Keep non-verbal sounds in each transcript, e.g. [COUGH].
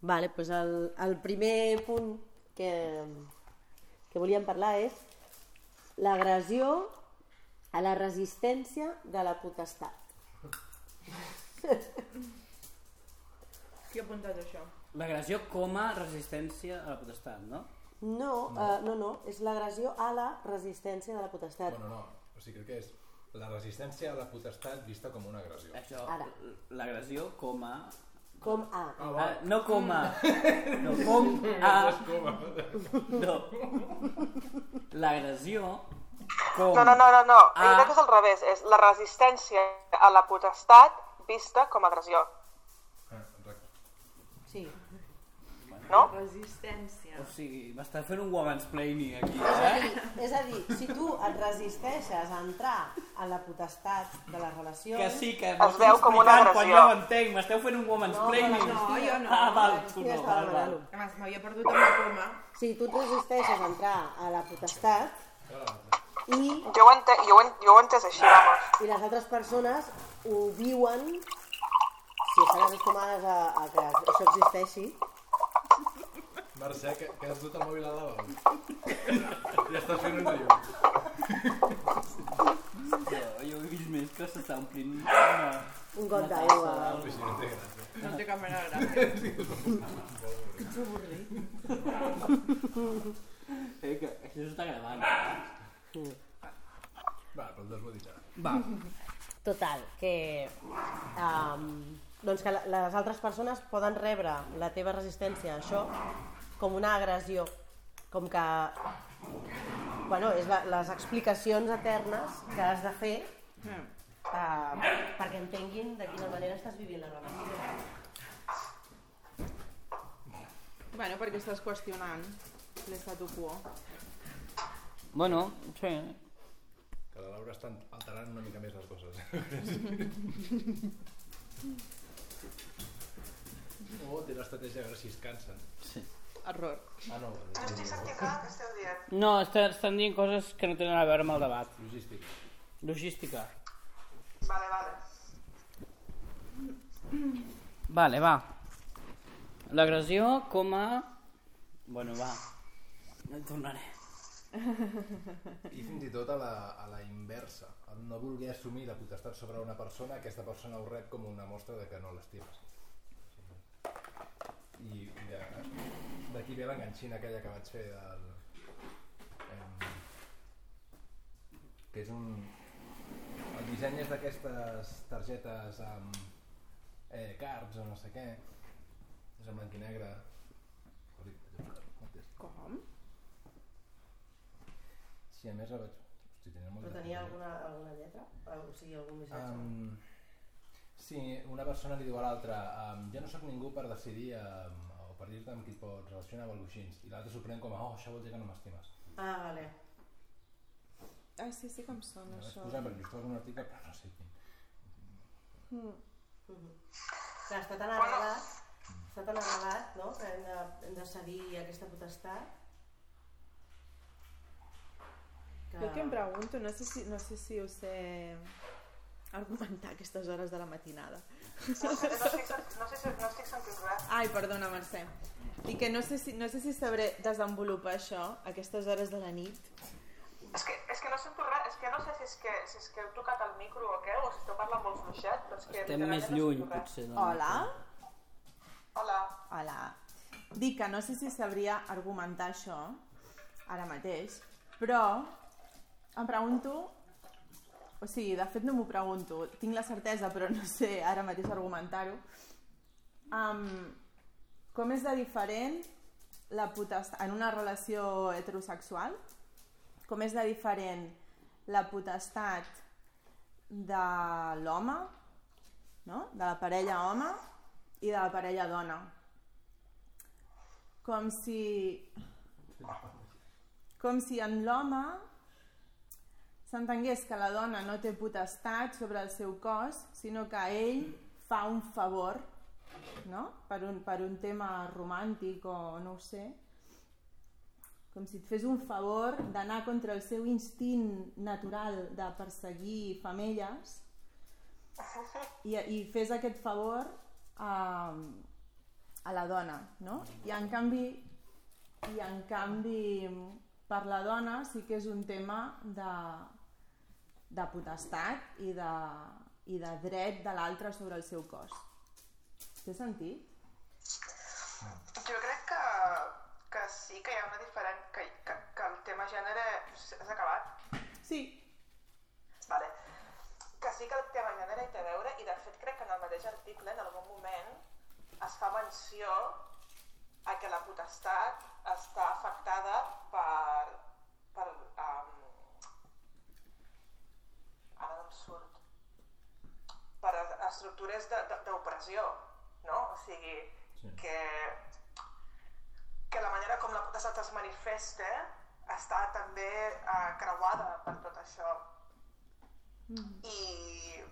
Vale, doncs el, el primer punt que, que volíem parlar és l'agressió a la resistència de la potestat. Qui ha apuntat això? L'agressió com a resistència a la potestat, no? No, no, uh, no, no, és l'agressió a la resistència de la potestat. Bueno, no, o sigui, crec que és la resistència a la potestat vista com una agressió. Això, Ara. l'agressió com a... Com a... Ah, Ah, no com a... [LAUGHS] No, com a... No. L'agressió com... No, no, no, no, no. Ah. Jo crec que és al revés. És la resistència a la potestat vista com a agressió. Ah. Sí. No? Resistència. O sigui, m'està fent un womansplaining aquí, És a, eh? dir, és a dir, si tu et resisteixes a entrar a la potestat de les relacions... Que sí, que Es veu com una explicant quan agressió. jo ho entenc, m'esteu fent un womansplaining. No, jo no. [LAUGHS] Ah, val, tu no, val, val. demanant-ho. A més, m'havia perdut amb la coma. Si tu et resisteixes a entrar a la potestat i, Jo ho, ente jo, ho en jo ho he entès així, vamos. i les altres persones ho viuen, si estan acostumades a, a que això existeixi, Mercè, que, que has dut el mòbil al lavabo. ja estàs fent un llum. Jo, jo he vist més que s'està omplint una... un got d'aigua... Sí, no té gràcia. No té cap mena de gràcia. Eh, que això s'està gravant. Va, però el desmoditzarà. Va, Total, que, um, doncs que les altres persones poden rebre la teva resistència a això com una agressió, com que bueno, és la, les explicacions eternes que has de fer uh, perquè entenguin de quina manera estàs vivint la relació. Bueno, perquè estàs qüestionant l'estatu quo. bueno, sí. Que la Laura està alterant una mica més les coses. [LAUGHS] oh, té l'estratègia a veure si es cansen. Error. Ah, no, No estic sentint res que esteu dient. No, estan dient coses que no tenen a veure amb el debat. logístic. Logística. Vale, vale. Vale, va. L'agressió com a... Bueno, va. No hi tornaré. I fins i tot a la, a la inversa. El no voler assumir la potestat sobre una persona, aquesta persona ho rep com una mostra de que no l'estimes. I, i de- d'aquí ve l'enganxina aquella que vaig fer del... Em, que és un... El disseny és d'aquestes targetes amb eh, cards o no sé què. És en blanc i negre. Com? Sí, a més la vaig... Hosti, tenia Però tenia alguna, alguna lletra? O sigui, algun missatge? Um, sí, una persona li diu a l'altra um, jo no sóc ningú per decidir um, o per dir-te amb qui et pots relacionar o alguna cosa així i l'altre s'ho pren com a oh, això vol dir que no m'estimes Ah, vale. Ah, sí, sí que em sona no això. posar perquè això és un article però no sé quin Clar, està tan arrelat, està tan arrelat, no?, que hem de, hem de cedir aquesta potestat. Que... Jo que em pregunto, no sé si, no sé, si ho sé argumentar aquestes hores de la matinada. No, sé, no, estic, sent- no, sé si, no estic sentint res. Ai, perdona, Mercè. I que no sé si, no sé si sabré desenvolupar això a aquestes hores de la nit. És que, és que no sento res, és que no sé si és que, si és que heu tocat el micro o què, o si esteu parlant molt fluixet, però és que Estem més no lluny, res. potser. del Hola? micro. Hola. Hola. Dic que no sé si sabria argumentar això ara mateix, però em pregunto... O sigui, de fet no m'ho pregunto, tinc la certesa, però no sé ara mateix argumentar-ho. Um, com és de diferent la potestat en una relació heterosexual? Com és de diferent la potestat de l'home, no? de la parella home, i de la parella dona. Com si... Com si en l'home s'entengués que la dona no té potestat sobre el seu cos, sinó que ell fa un favor, no? Per un, per un tema romàntic o no ho sé. Com si et fes un favor d'anar contra el seu instint natural de perseguir femelles i, i fes aquest favor a, a la dona, no? I en canvi, i en canvi per la dona sí que és un tema de, de potestat i de, i de dret de l'altre sobre el seu cos. Té sentit? Jo crec que, que sí que hi ha una diferència, que, que, que el tema gènere s'ha acabat. Sí. Vale. Que sí que el tema gènere hi té a veure i de fet crec que en el mateix article en algun moment es fa menció a que la potestat està afectada per, per um, ara no em surt per estructures de- de- d'opressió, no? O sigui, Sí. que, que la manera com la potestat es manifesta està també uh, creuada per tot això. I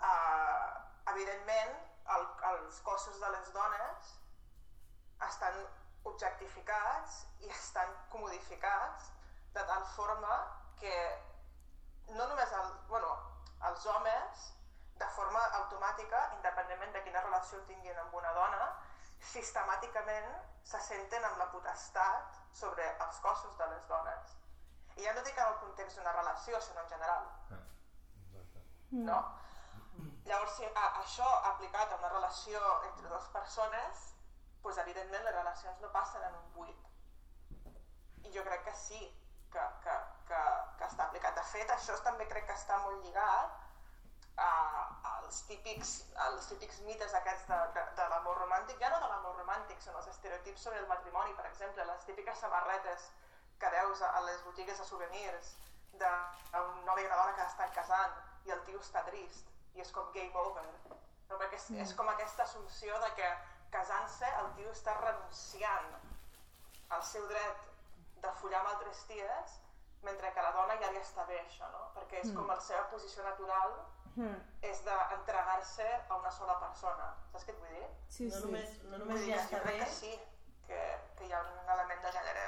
uh, evidentment el, els cossos de les dones estan objectificats i estan comodificats de tal forma que no només el, bueno, els homes de forma automàtica, independentment de quina relació tinguin amb una dona, sistemàticament se senten amb la potestat sobre els cossos de les dones. I ja no dic en el context d'una relació, sinó en general. Ah, exacte. No? Llavors, si a, això aplicat a una relació entre dues persones, doncs evidentment les relacions no passen en un buit. I jo crec que sí, que, que, que, que està aplicat. De fet, això també crec que està molt lligat a, als, típics, als típics mites aquests de, de, de l'amor romàntic, ja no de l'amor romàntic, sinó els estereotips sobre el matrimoni, per exemple, les típiques samarretes que veus a, a les botigues de souvenirs d'un noi i una dona que estan casant i el tio està trist i és com game over. No? Perquè és, és com aquesta assumpció de que casant-se el tio està renunciant al seu dret de follar amb altres ties mentre que la dona ja li està bé això, no? Perquè és com la seva posició natural Mm. és d'entregar-se a una sola persona. Saps què et vull dir? Sí, no sí. només, no només ja està bé, que sí, que, que hi ha un element de gènere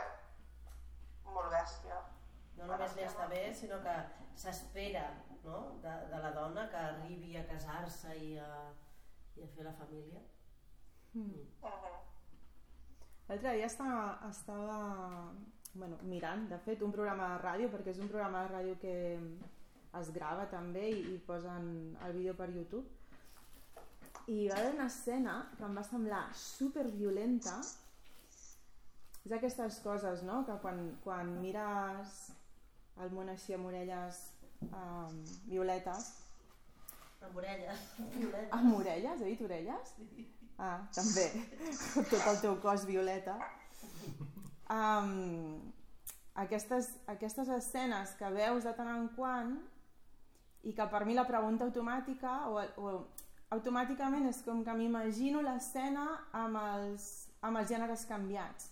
molt bèstia. no només li està bé, sinó que s'espera no? de, de la dona que arribi a casar-se i, a, i a fer la família. Mhm. L'altre dia estava, estava bueno, mirant, de fet, un programa de ràdio, perquè és un programa de ràdio que es grava també i, i posen el vídeo per YouTube. I hi va haver una escena que em va semblar super violenta. És aquestes coses, no?, que quan, quan mires el món així amb orelles um, violetes, Amb orelles, violeta. [LAUGHS] amb orelles, he dit orelles? Ah, també. Tot el teu cos violeta. Um, aquestes, aquestes escenes que veus de tant en quant i que per mi la pregunta automàtica o, o automàticament és com que m'imagino l'escena amb, els, amb els gèneres canviats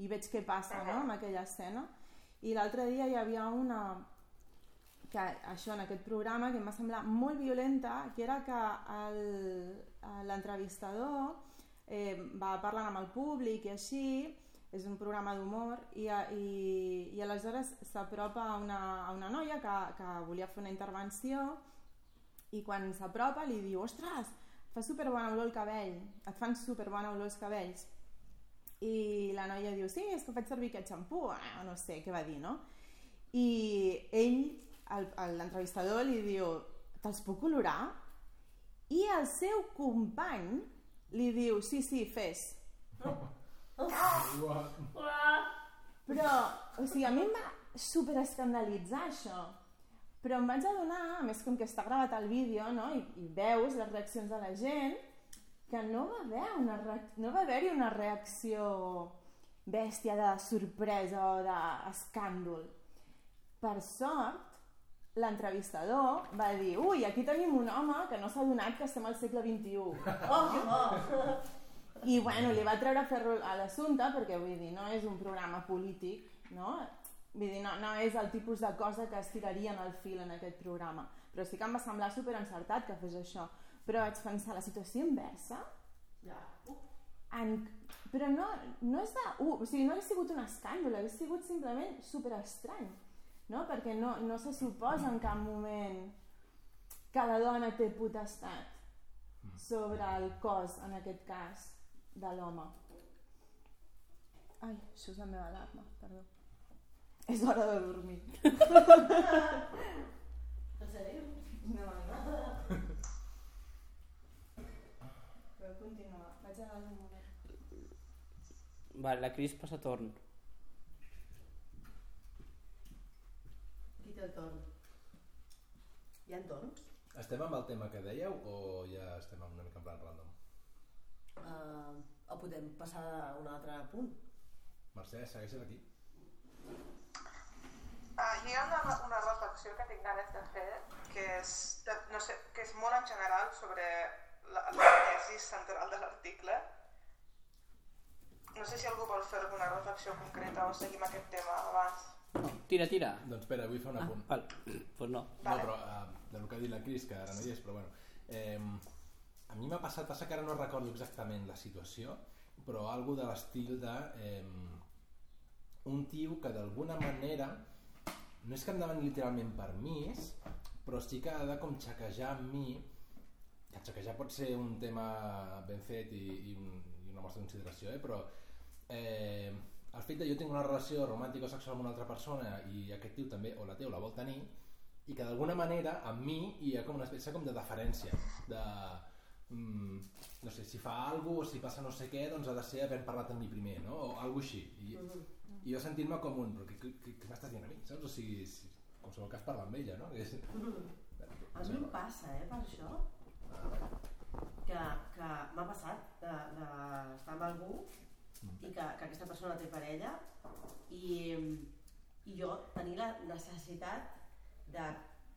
i veig què passa no, amb aquella escena. I l'altre dia hi havia una que això en aquest programa que em va semblar molt violenta que era que l'entrevistador eh, va parlant amb el públic i així és un programa d'humor i, i, i aleshores s'apropa a, una, a una noia que, que volia fer una intervenció i quan s'apropa li diu ostres, fa super bona olor el cabell et fan super bona olor els cabells i la noia diu sí, és que faig servir aquest xampú ah, no sé què va dir, no? i ell, el- el- l'entrevistador li diu te'ls puc olorar? i el seu company li diu sí, sí, fes [LAUGHS] però, o sigui, a mi em va super escandalitzar això però em vaig adonar, més com que està gravat el vídeo no? I, i veus les reaccions de la gent que no va haver una no va haver-hi una reacció bèstia de sorpresa o d'escàndol per sort l'entrevistador va dir ui, aquí tenim un home que no s'ha donat que estem al segle XXI [LAUGHS] Oh, oh. I bueno, li va treure ferro a l'assumpte perquè vull dir, no és un programa polític, no? Vull dir, no, no és el tipus de cosa que es tirarien al fil en aquest programa. Però sí que em va semblar super encertat que fes això. Però vaig pensar, la situació inversa, Ja. en... però no, no és de... Uh, o sigui, no hauria sigut un escàndol, hauria sigut simplement super estrany, no? Perquè no, no se suposa en cap moment que la dona té potestat. sobre el cos, en aquest cas, de l'home. Ai, això és la meva alarma, perdó. És hora de dormir. [LAUGHS] En sèrio? No, no. Podeu continuar. Vaig a dalt un moment. Vale, la Cris passa torn. Qui té el torn? Hi ha torns? Estem amb el tema que dèieu o ja estem una mica en plan random? Uh, o podem passar a un altre punt? Mercè, segueixes aquí? Ah, hi ha una, una reflexió que tinc ganes de fer, que és, de, no sé, que és molt en general sobre la, la tesi central de l'article. No sé si algú vol fer alguna reflexió concreta o seguim aquest tema abans. No, tira, tira. Doncs espera, vull fer un Ah, apunt. val. Pues no. No, Vale. però uh, del que ha dit la Cris, que ara no hi és, però bueno. Eh, a mi m'ha passat, passa que ara no recordo exactament la situació, però algo de l'estil de eh, un tio que d'alguna manera no és que em demani literalment permís, però sí que ha de com xequejar amb mi, que xequejar pot ser un tema ben fet i, i, un, i una mostra de consideració, eh? però eh, el fet de jo tinc una relació romàntica o sexual amb una altra persona i aquest tio també, o la té o la vol tenir, i que d'alguna manera amb mi hi ha com una espècie com de deferència, de... Mm, no sé, si fa alguna o si passa no sé què, doncs ha de ser havent parlat amb mi primer, no? O alguna així. I, i jo sentir-me com un... Però què, què, què, m'estàs dient a mi? Saps? O sigui, si, qualsevol cas parla amb ella, no? Que és... A mi em passa, eh, per això, que, que m'ha passat d'estar amb algú i que, que aquesta persona té parella i, i jo tenir la necessitat de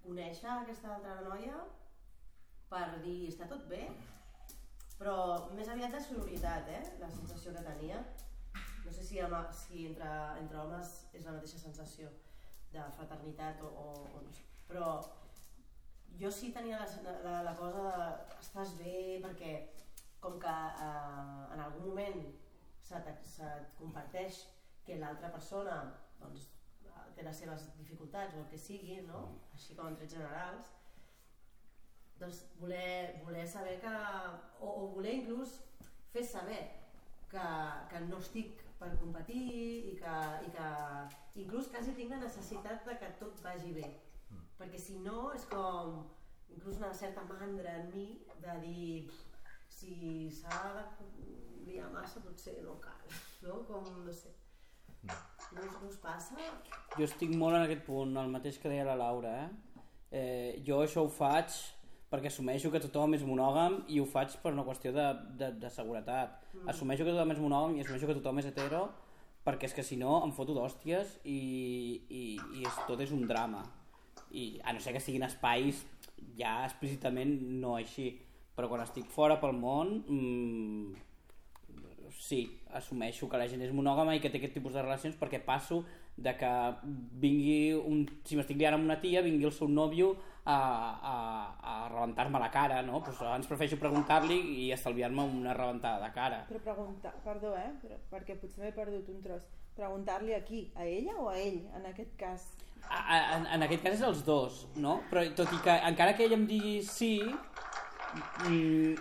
conèixer aquesta altra noia per dir, està tot bé? Però més aviat de sororitat, eh? La sensació que tenia. No sé si, amb, si entre, entre homes és la mateixa sensació de fraternitat o, o, o no sé. Però jo sí tenia la, la, la cosa de estàs bé perquè com que eh, en algun moment se't, se't comparteix que l'altra persona doncs, té les seves dificultats o el que sigui, no? així com en trets generals, doncs voler, voler saber que, o, o voler inclús fer saber que, que no estic per competir i que, i que inclús quasi tinc la necessitat de que tot vagi bé perquè si no és com inclús una certa mandra en mi de dir "Pff, si s'ha de liar massa potser no cal [LAUGHS] no? com no sé no, us- no us passa? Jo estic molt en aquest punt, el mateix que deia la Laura, eh? eh jo això ho faig perquè assumeixo que tothom és monògam i ho faig per una qüestió de, de, de seguretat. Mm. Assumeixo que tothom és monògam i assumeixo que tothom és hetero perquè és que si no em foto d'hòsties i, i, i és, tot és un drama. I a no ser que siguin espais ja explícitament no així. Però quan estic fora pel món mmm, sí, assumeixo que la gent és monògama i que té aquest tipus de relacions perquè passo de que vingui un, si m'estic liant amb una tia, vingui el seu nòvio a, a, a rebentar-me la cara, no? Pues abans prefereixo preguntar-li i estalviar-me una rebentada de cara. Però preguntar, perdó, eh? Però, perquè potser m'he perdut un tros. Preguntar-li a qui? A ella o a ell, en aquest cas? A, a, en, en aquest cas és els dos, no? Però tot i que encara que ell em digui sí, mm,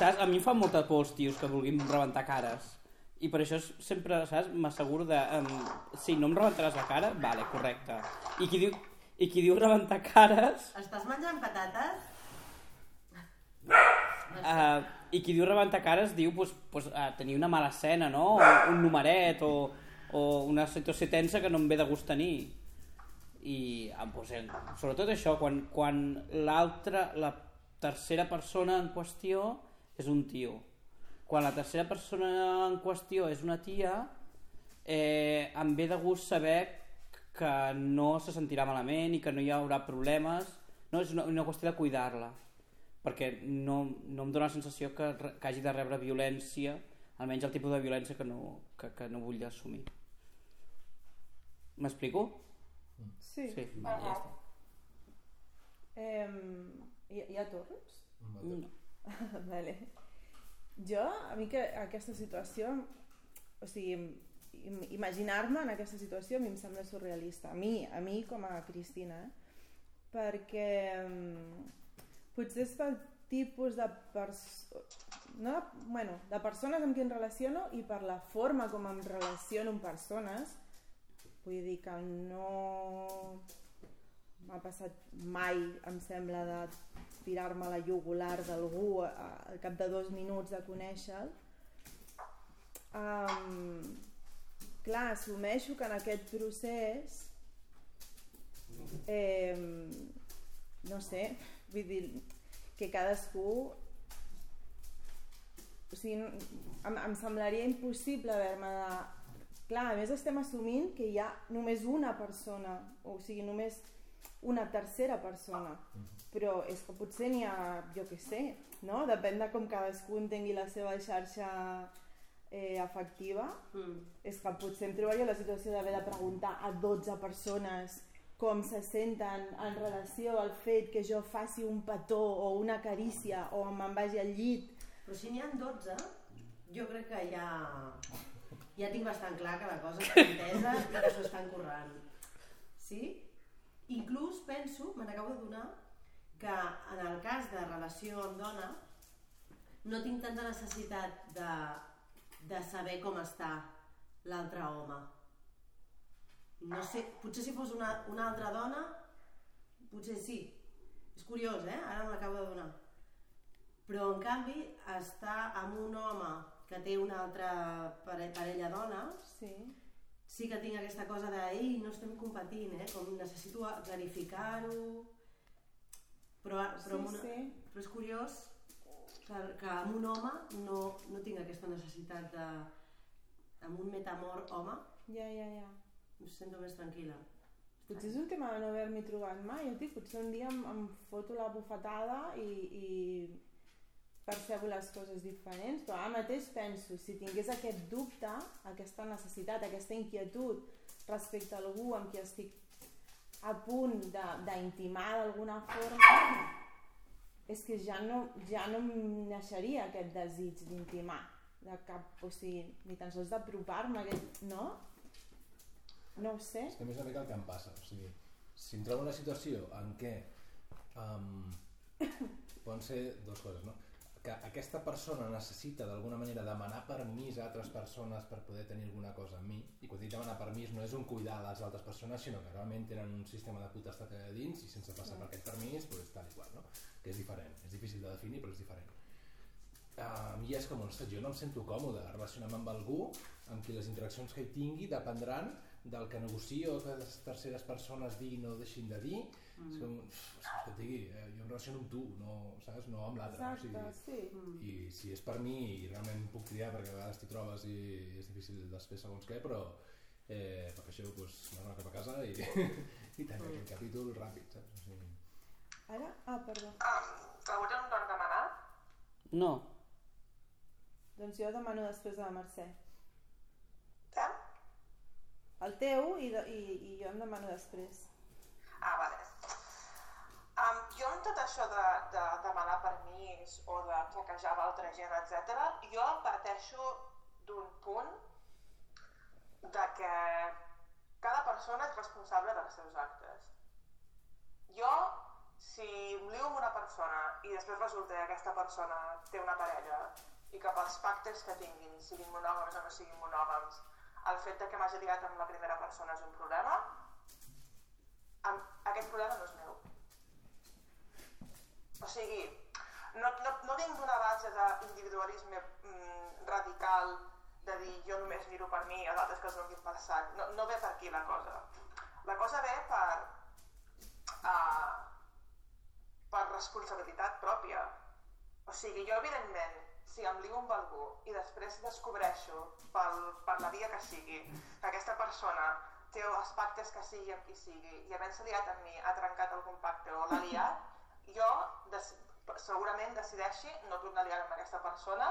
saps? A mi em fan molta por els tios que vulguin rebentar cares. I per això sempre, saps, m'asseguro de... Um, sí, no em rebentaràs la cara? Vale, correcte. I qui diu, i qui diu rebentar cares... Estàs menjant patates? Uh, I qui diu rebentar cares diu pues, pues, uh, tenir una mala escena, no? O un numeret o, o una situació tensa que no em ve de gust tenir. I uh, pues, eh, sobretot això, quan, quan l'altra, la tercera persona en qüestió és un tio. Quan la tercera persona en qüestió és una tia, eh, em ve de gust saber que no se sentirà malament i que no hi haurà problemes. No, és una, una qüestió de cuidar-la perquè no, no em dóna la sensació que, que hagi de rebre violència, almenys el tipus de violència que no, que, que no vull assumir. M'explico? Sí. Sí, va, ja està. Eh, hi, hi ha torns? No. [LAUGHS] vale. Jo, a mi que aquesta situació, o sigui, imaginar-me en aquesta situació a mi em sembla surrealista. A mi, a mi com a Cristina, eh? perquè mm, potser és pel tipus de pers no bueno, de persones amb qui em relaciono i per la forma com em relaciono amb persones vull dir que no m'ha passat mai em sembla de tirar-me la jugular d'algú al cap de dos minuts de conèixer-lo um, clar, assumeixo que en aquest procés eh, no sé, vull dir que cadascú o sigui, em, em semblaria impossible haver-me de... Clar, a més estem assumint que hi ha només una persona, o sigui, només una tercera persona, però és que potser n'hi ha, jo què sé, no? Depèn de com cadascú entengui la seva xarxa eh, afectiva, Mm. és que potser em trobaria la situació d'haver de preguntar a 12 persones com se senten en relació al fet que jo faci un petó o una carícia o me'n vagi al llit. Però si n'hi ha 12, jo crec que ja, ja tinc bastant clar que la cosa està entesa i que s'ho estan currant. Sí? Inclús penso, me n'acabo d'adonar, que en el cas de relació amb dona no tinc tanta necessitat de, de saber com està l'altre home. No sé, potser si fos una, una altra dona, potser sí. És curiós, eh? Ara me l'acabo d'adonar. Però, en canvi, estar amb un home que té una altra pare parella dona, Sí. sí que tinc aquesta cosa de, ei, no estem competint, eh? Com necessito clarificar-ho... Però, però, amb una, sí. però és curiós que, que amb un home no, no tinc aquesta necessitat de... amb un metamor home Ja, ja, ja. em sento més tranquil·la. Potser és un tema de no haver-m'hi trobat mai, jo dic, potser un dia em, em foto la bufetada i, i percebo les coses diferents, però ara mateix penso, si tingués aquest dubte, aquesta necessitat, aquesta inquietud respecte a algú amb qui estic a punt d'intimar d'alguna forma, és que ja no, ja no em naixeria aquest desig d'intimar, de cap, o sigui, ni tan sols d'apropar-me, aquest- no? No ho sé. És que a mi és una mica el que em passa. O sigui, si em trobo en una situació en què um, [COUGHS] poden ser dues coses, no? Que aquesta persona necessita d'alguna manera demanar permís a altres persones per poder tenir alguna cosa amb mi, i quan dic demanar permís no és un cuidar les altres persones, sinó que realment tenen un sistema de potestat allà dins i sense passar per aquest permís, doncs tal i qual, no? Que és diferent, és difícil de definir, però és diferent. A mi és com, ostres, jo no em sento còmode relacionant-me amb algú amb qui les interaccions que hi tingui dependran del que negocio que les terceres persones diguin o deixin de dir. Mm. És com, saps què et digui? Eh, jo em relaciono amb tu, no, saps? no amb l'altre. O Exacte, sigui, sí. I si és per mi, i realment puc triar perquè a vegades t'hi trobes i és difícil després segons què, però eh, perquè això doncs, anar cap a casa i, [LAUGHS] i tenir aquest capítol ràpid, saps? O sigui, Ara? Ah, perdó. Té un don demanat? No. Doncs jo demano després de la Mercè. Què? El teu i, de, i, i jo em demano després. Ah, vale. Jo amb tot això de, de demanar permís o de flaquejar amb altra gent, etc, jo parteixo d'un punt de que cada persona és responsable dels seus actes. Jo, si lio amb una persona i després resulta que aquesta persona té una parella i que pels pactes que tinguin, siguin monògams o no siguin monògams, el fet de que m'hagi liat amb la primera persona és un problema, aquest problema no és meu. O sigui, no, no, no vinc d'una base d'individualisme mm, radical de dir jo només miro per mi els altres que es donin per sac. No, no ve per aquí la cosa. La cosa ve per, uh, per responsabilitat pròpia. O sigui, jo evidentment, si em lio amb algú i després descobreixo pel, per la via que sigui que aquesta persona té els pactes que sigui amb qui sigui i havent-se liat amb mi ha trencat algun pacte o l'ha liat, jo des, segurament decideixi no tornar a liar amb aquesta persona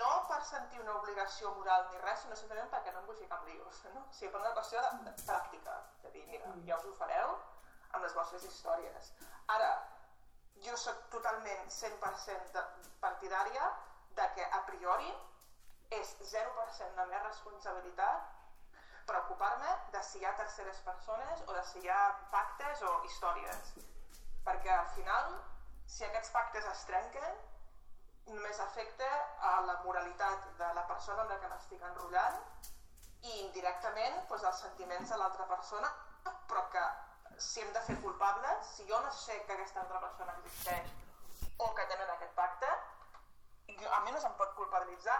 no per sentir una obligació moral ni res, sinó simplement perquè no em vull ficar en lios. [LAUGHS] No? O sigui, per una qüestió de, de pràctica, de dir, mira, ja us ho fareu amb les vostres històries. Ara, jo sóc totalment 100% de, partidària de que a priori és 0% la meva responsabilitat preocupar-me de si hi ha terceres persones o de si hi ha pactes o històries. Perquè al final si aquests pactes es trenquen, només afecta a la moralitat de la persona amb la que m'estic enrotllant i indirectament doncs, els sentiments de l'altra persona, però que si hem de fer culpables, si jo no sé que aquesta altra persona existeix o que tenen aquest pacte, a mi no se'm pot culpabilitzar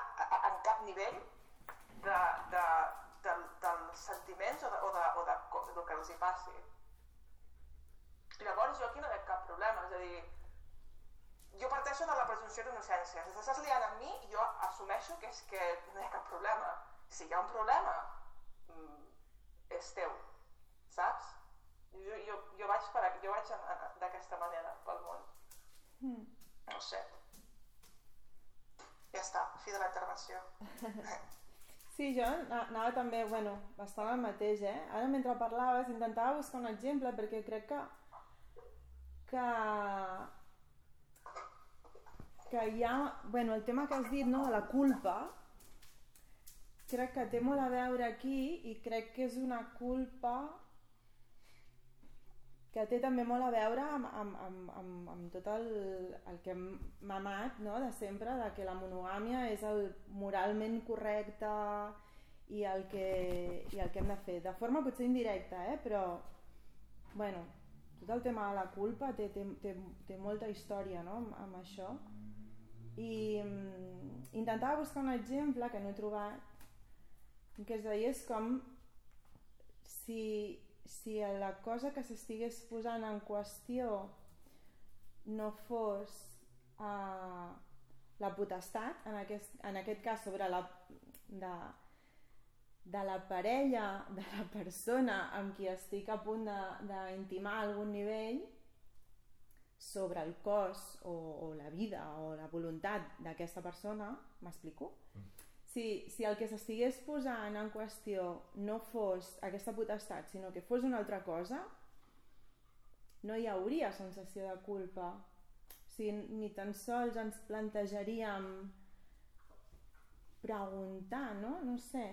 en cap nivell de, de, de, dels sentiments o de, o, de, o de, del que els hi passi. Llavors jo aquí no veig cap problema, és a dir, jo parteixo de la presumpció d'innocència. Si t'estàs liant amb mi, jo assumeixo que és que no hi ha cap problema. Si hi ha un problema, mm, és teu, saps? Jo, jo, jo vaig, per, jo vaig d'aquesta manera pel món. Mm. No sé. Ja està, fi de la intervenció. [LAUGHS] Sí, jo ana- anava també, bueno, bastant el mateix, eh? Ara mentre parlaves intentava buscar un exemple perquè crec que que que hi ha, bueno, el tema que has dit, no?, de la culpa crec que té molt a veure aquí i crec que és una culpa que té també molt a veure amb, amb, amb, amb, amb tot el, el que hem mamat no? de sempre, de que la monogàmia és el moralment correcte i el, que, i el que hem de fer. De forma potser indirecta, eh? però bueno, tot el tema de la culpa té, té, té, té molta història no? amb, amb això. I mm, intentava buscar un exemple que no he trobat que es deies com si, si la cosa que s'estigués posant en qüestió no fos uh, la potestat, en aquest, en aquest cas sobre la, de, de la parella, de la persona amb qui estic a punt d'intimar a algun nivell, sobre el cos o, o la vida o la voluntat d'aquesta persona, m'explico? Si, si el que s'estigués posant en qüestió no fos aquesta potestat, sinó que fos una altra cosa, no hi hauria sensació de culpa. O sigui, ni tan sols ens plantejaríem preguntar, no? No sé.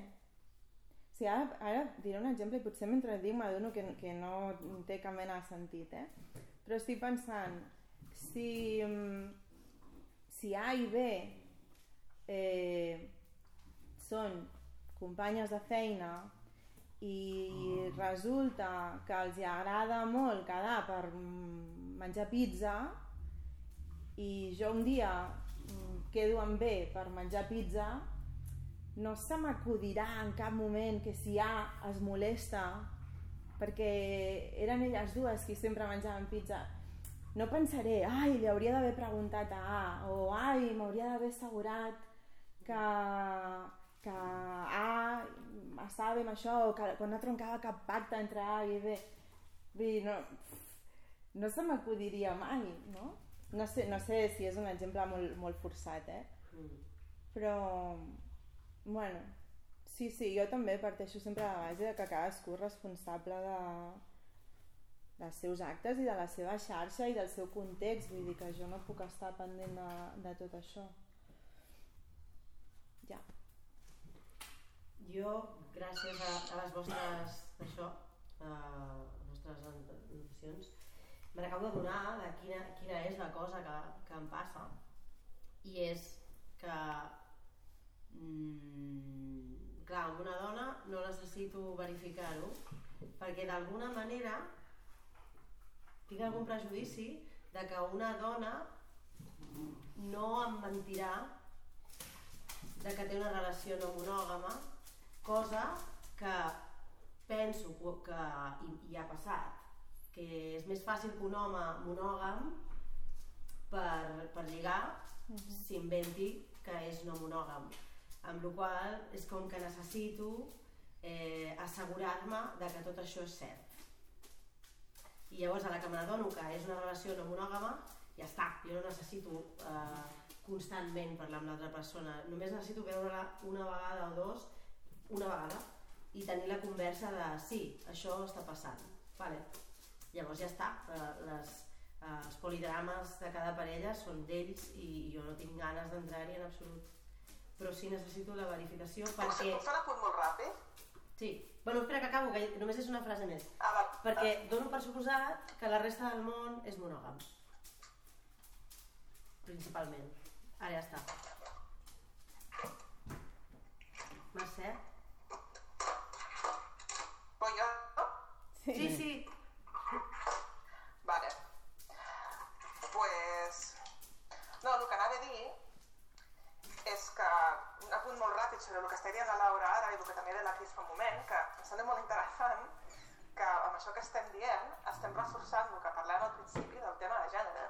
Sigui, ara, ara diré un exemple i potser mentre dic m'adono que, que no té cap mena de sentit, eh? Però estic pensant, si, mm, si A i B eh, són companyes de feina i resulta que els hi agrada molt quedar per mm, menjar pizza i jo un dia mm, quedo amb B per menjar pizza no se m'acudirà en cap moment que si A es molesta perquè eren elles dues qui sempre menjaven pizza no pensaré, ai, li hauria d'haver preguntat a A o ai, m'hauria d'haver assegurat que, que A estava bé amb això o que, que no troncava cap pacte entre A i B Vull dir, no, no se m'acudiria mai, no? No sé, no sé si és un exemple molt, molt forçat, eh? Però, bueno, sí, sí, jo també parteixo sempre de la base de que cadascú és responsable de, dels seus actes i de la seva xarxa i del seu context, vull dir que jo no puc estar pendent de, de tot això. Ja. Jo, gràcies a, a les vostres, això, a les vostres anotacions, me n'acabo de donar de quina, quina és la cosa que, que em passa i és que mm, clar, amb una dona no necessito verificar-ho perquè d'alguna manera tinc algun prejudici de que una dona no em mentirà de que té una relació no monògama, cosa que penso que i, i ha passat, que és més fàcil que un home monògam per, per lligar s'inventi que és no monògam. Amb la qual és com que necessito eh, assegurar-me de que tot això és cert. I llavors a la que m'adono que és una relació no monògama, ja està, jo no necessito eh, constantment parlar amb l'altra persona, només necessito veure-la una vegada o dos, una vegada, i tenir la conversa de sí, això està passant. Vale. Llavors ja està, eh, les, eh, els polidrames de cada parella són d'ells i jo no tinc ganes d'entrar-hi en absolut. Però sí necessito la verificació perquè... fer- puc fer un apunt molt ràpid? Sí, bueno, espera que acabo, que només és una frase més. Ah, va. Perquè dono per suposat que la resta del món és monògam. principalment. Ara ja està. Mercè? Però jo... Sí, sí. Vale. Pues... No, el que anava a dir és que un apunt molt ràpid sobre el que està dient la Laura ara i el que també deia la Cris fa un moment, que em sembla molt interessant que amb això que estem dient estem reforçant el que parlàvem al principi del tema de gènere.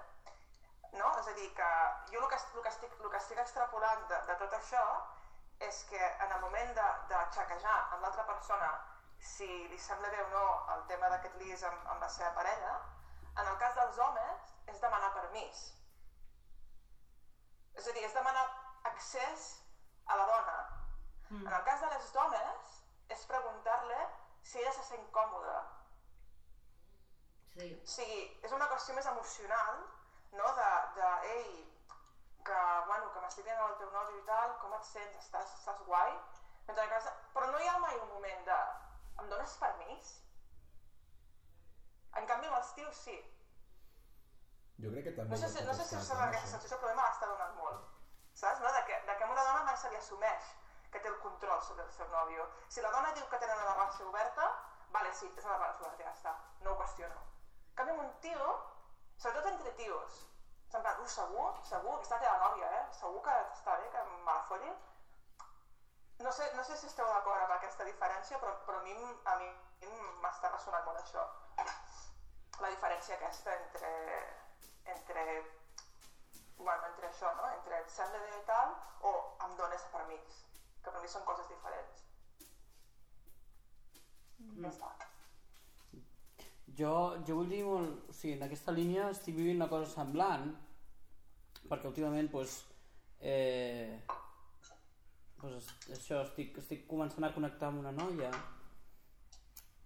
No? És a dir, que jo el que, el que, estic, el que estic extrapolant de, de tot això és que en el moment de, de xequejar amb l'altra persona si li sembla bé o no el tema d'aquest lis amb, amb la seva parella, en el cas dels homes és demanar permís. És a dir, és demanar accés a la dona. Mm. En el cas de les dones és preguntar-li si ella se sent còmoda. Sí. O sigui, és una qüestió més emocional, no? De, de ei, que, bueno, que m'estic dient amb el teu nòvio i tal, com et sents, estàs, estàs guai? Mentre que, però no hi ha mai un moment de, em dones permís? En canvi, amb els tios sí. Jo crec que també... No sé, si, no sé si us sembla no aquesta sensació, però a mi me l'està donant molt. Saps? No? De, que, de que una dona mai se li assumeix que té el control sobre el seu nòvio. Si la dona diu que tenen una relació oberta, vale, sí, és una relació oberta, ja està. No ho qüestiono. En canvi, un tio, sobretot entre tios, és en segur, segur, aquesta teva nòvia, eh? Segur que està bé, que me la folli? No sé, no sé si esteu d'acord amb aquesta diferència, però, però a mi, a mi m'està ressonant molt això. La diferència aquesta entre, entre, bueno, entre això, no? Entre sembla i tal, o em dones permís, que per mi són coses diferents. Mm. Ja està. Jo, jo vull dir molt... O sigui, en aquesta línia estic vivint una cosa semblant, perquè últimament, doncs, eh, doncs això, estic, estic començant a connectar amb una noia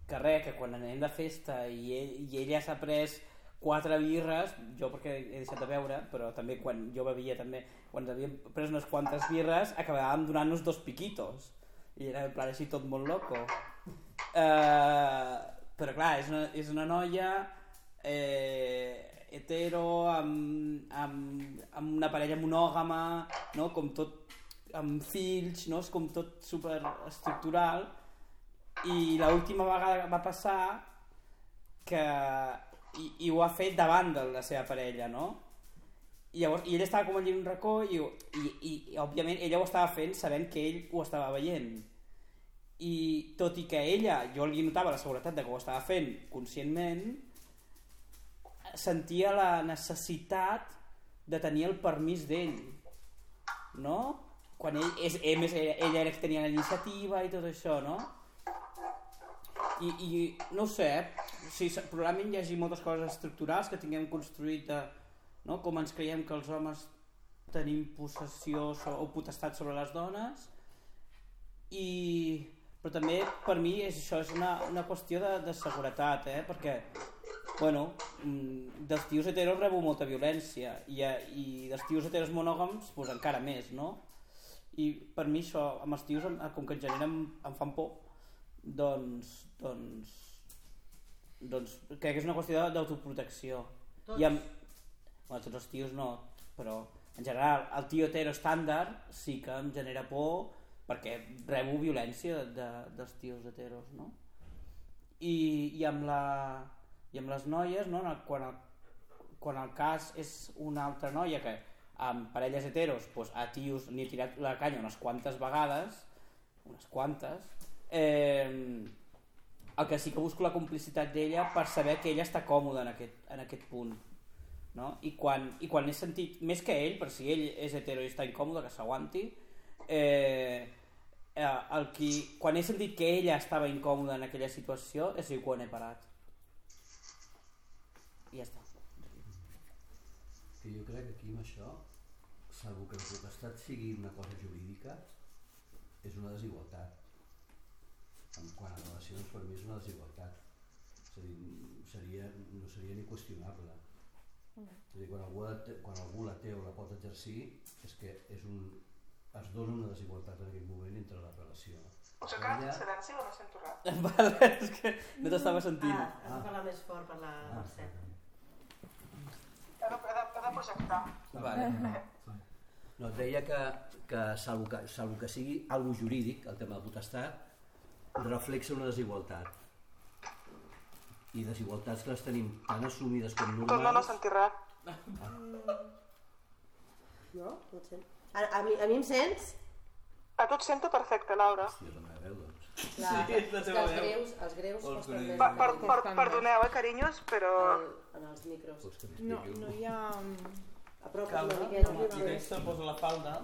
que res, que quan anem de festa i, ell, i ella s'ha pres quatre birres, jo perquè he deixat de beure, però també quan jo bevia també, quan havíem pres unes quantes birres, acabàvem donant-nos dos piquitos. I era en plan així tot molt loco. Eh, però clar, és una, és una noia eh, hetero, amb, amb, amb una parella monògama, no? com tot amb fills, no? és com tot super estructural i l'última vegada va passar que i, i ho ha fet davant de la seva parella, no? I llavors, i ell estava com allí en un racó i, i, i, i òbviament ella ho estava fent sabent que ell ho estava veient i tot i que ella jo li notava la seguretat de que ho estava fent conscientment sentia la necessitat de tenir el permís d'ell no? quan ell, és, ell, més, ella era que tenia la iniciativa i tot això no? I, i no ho sé o sigui, probablement hi hagi moltes coses estructurals que tinguem construït de, no? com ens creiem que els homes tenim possessió o potestat sobre les dones i però també per mi és això és una, una qüestió de, de seguretat eh? perquè bueno, mm, dels tios heteros rebo molta violència i, eh, i dels tios heteros monògams pues, encara més no? i per mi això amb els tios com que en generen em fan por doncs doncs doncs crec que és una qüestió d'autoprotecció i amb, bueno, tots els tios no però en general el tio hetero estàndard sí que em genera por perquè rebo violència de, de, dels tios heteros no? I, i amb la i amb les noies no? Quan, el, quan el cas és una altra noia que amb parelles heteros doncs a tios n'hi he tirat la canya unes quantes vegades unes quantes eh, el que sí que busco la complicitat d'ella per saber que ella està còmoda en aquest, en aquest punt no? I, quan, i quan he sentit més que ell, per si ell és hetero i està incòmode que s'aguanti eh, eh, el qui, quan he sentit que ella estava incòmoda en aquella situació és quan he parat i ja està Que jo crec que aquí amb això, salvo que la potestat sigui una cosa jurídica, és una desigualtat. En quant a relacions, per mi és una desigualtat. És a dir, seria, no seria ni qüestionable. És a dir, quan algú, la té, quan algú la té o la pot exercir, és que és un, es dona una desigualtat en aquell moment entre la relació. Us he quedat en silenci o no sento res? [LAUGHS] vale, és que no t'estava sentint Ah, has de parlar més fort per la Ah, Mercè. He de, he de, he de projectar. Vale. No, et deia que, que, salvo que, salvo que sigui algo jurídic, el tema de potestat, reflexa una desigualtat. I desigualtats que les tenim tan assumides com Com no, no normals... sentir res. No? No et sent. A, a, mi, a mi em sents? A tu et sento perfecte, Laura. Hòstia, és la meva veu, doncs. Clar, Sí, és la teva que els veu. greus, els greus Els Per, per, en- per, perdoneu, eh, carinyos, però... en, en els micros. No, no hi ha... Apropa't Calma, una miqueta. i posa la falda.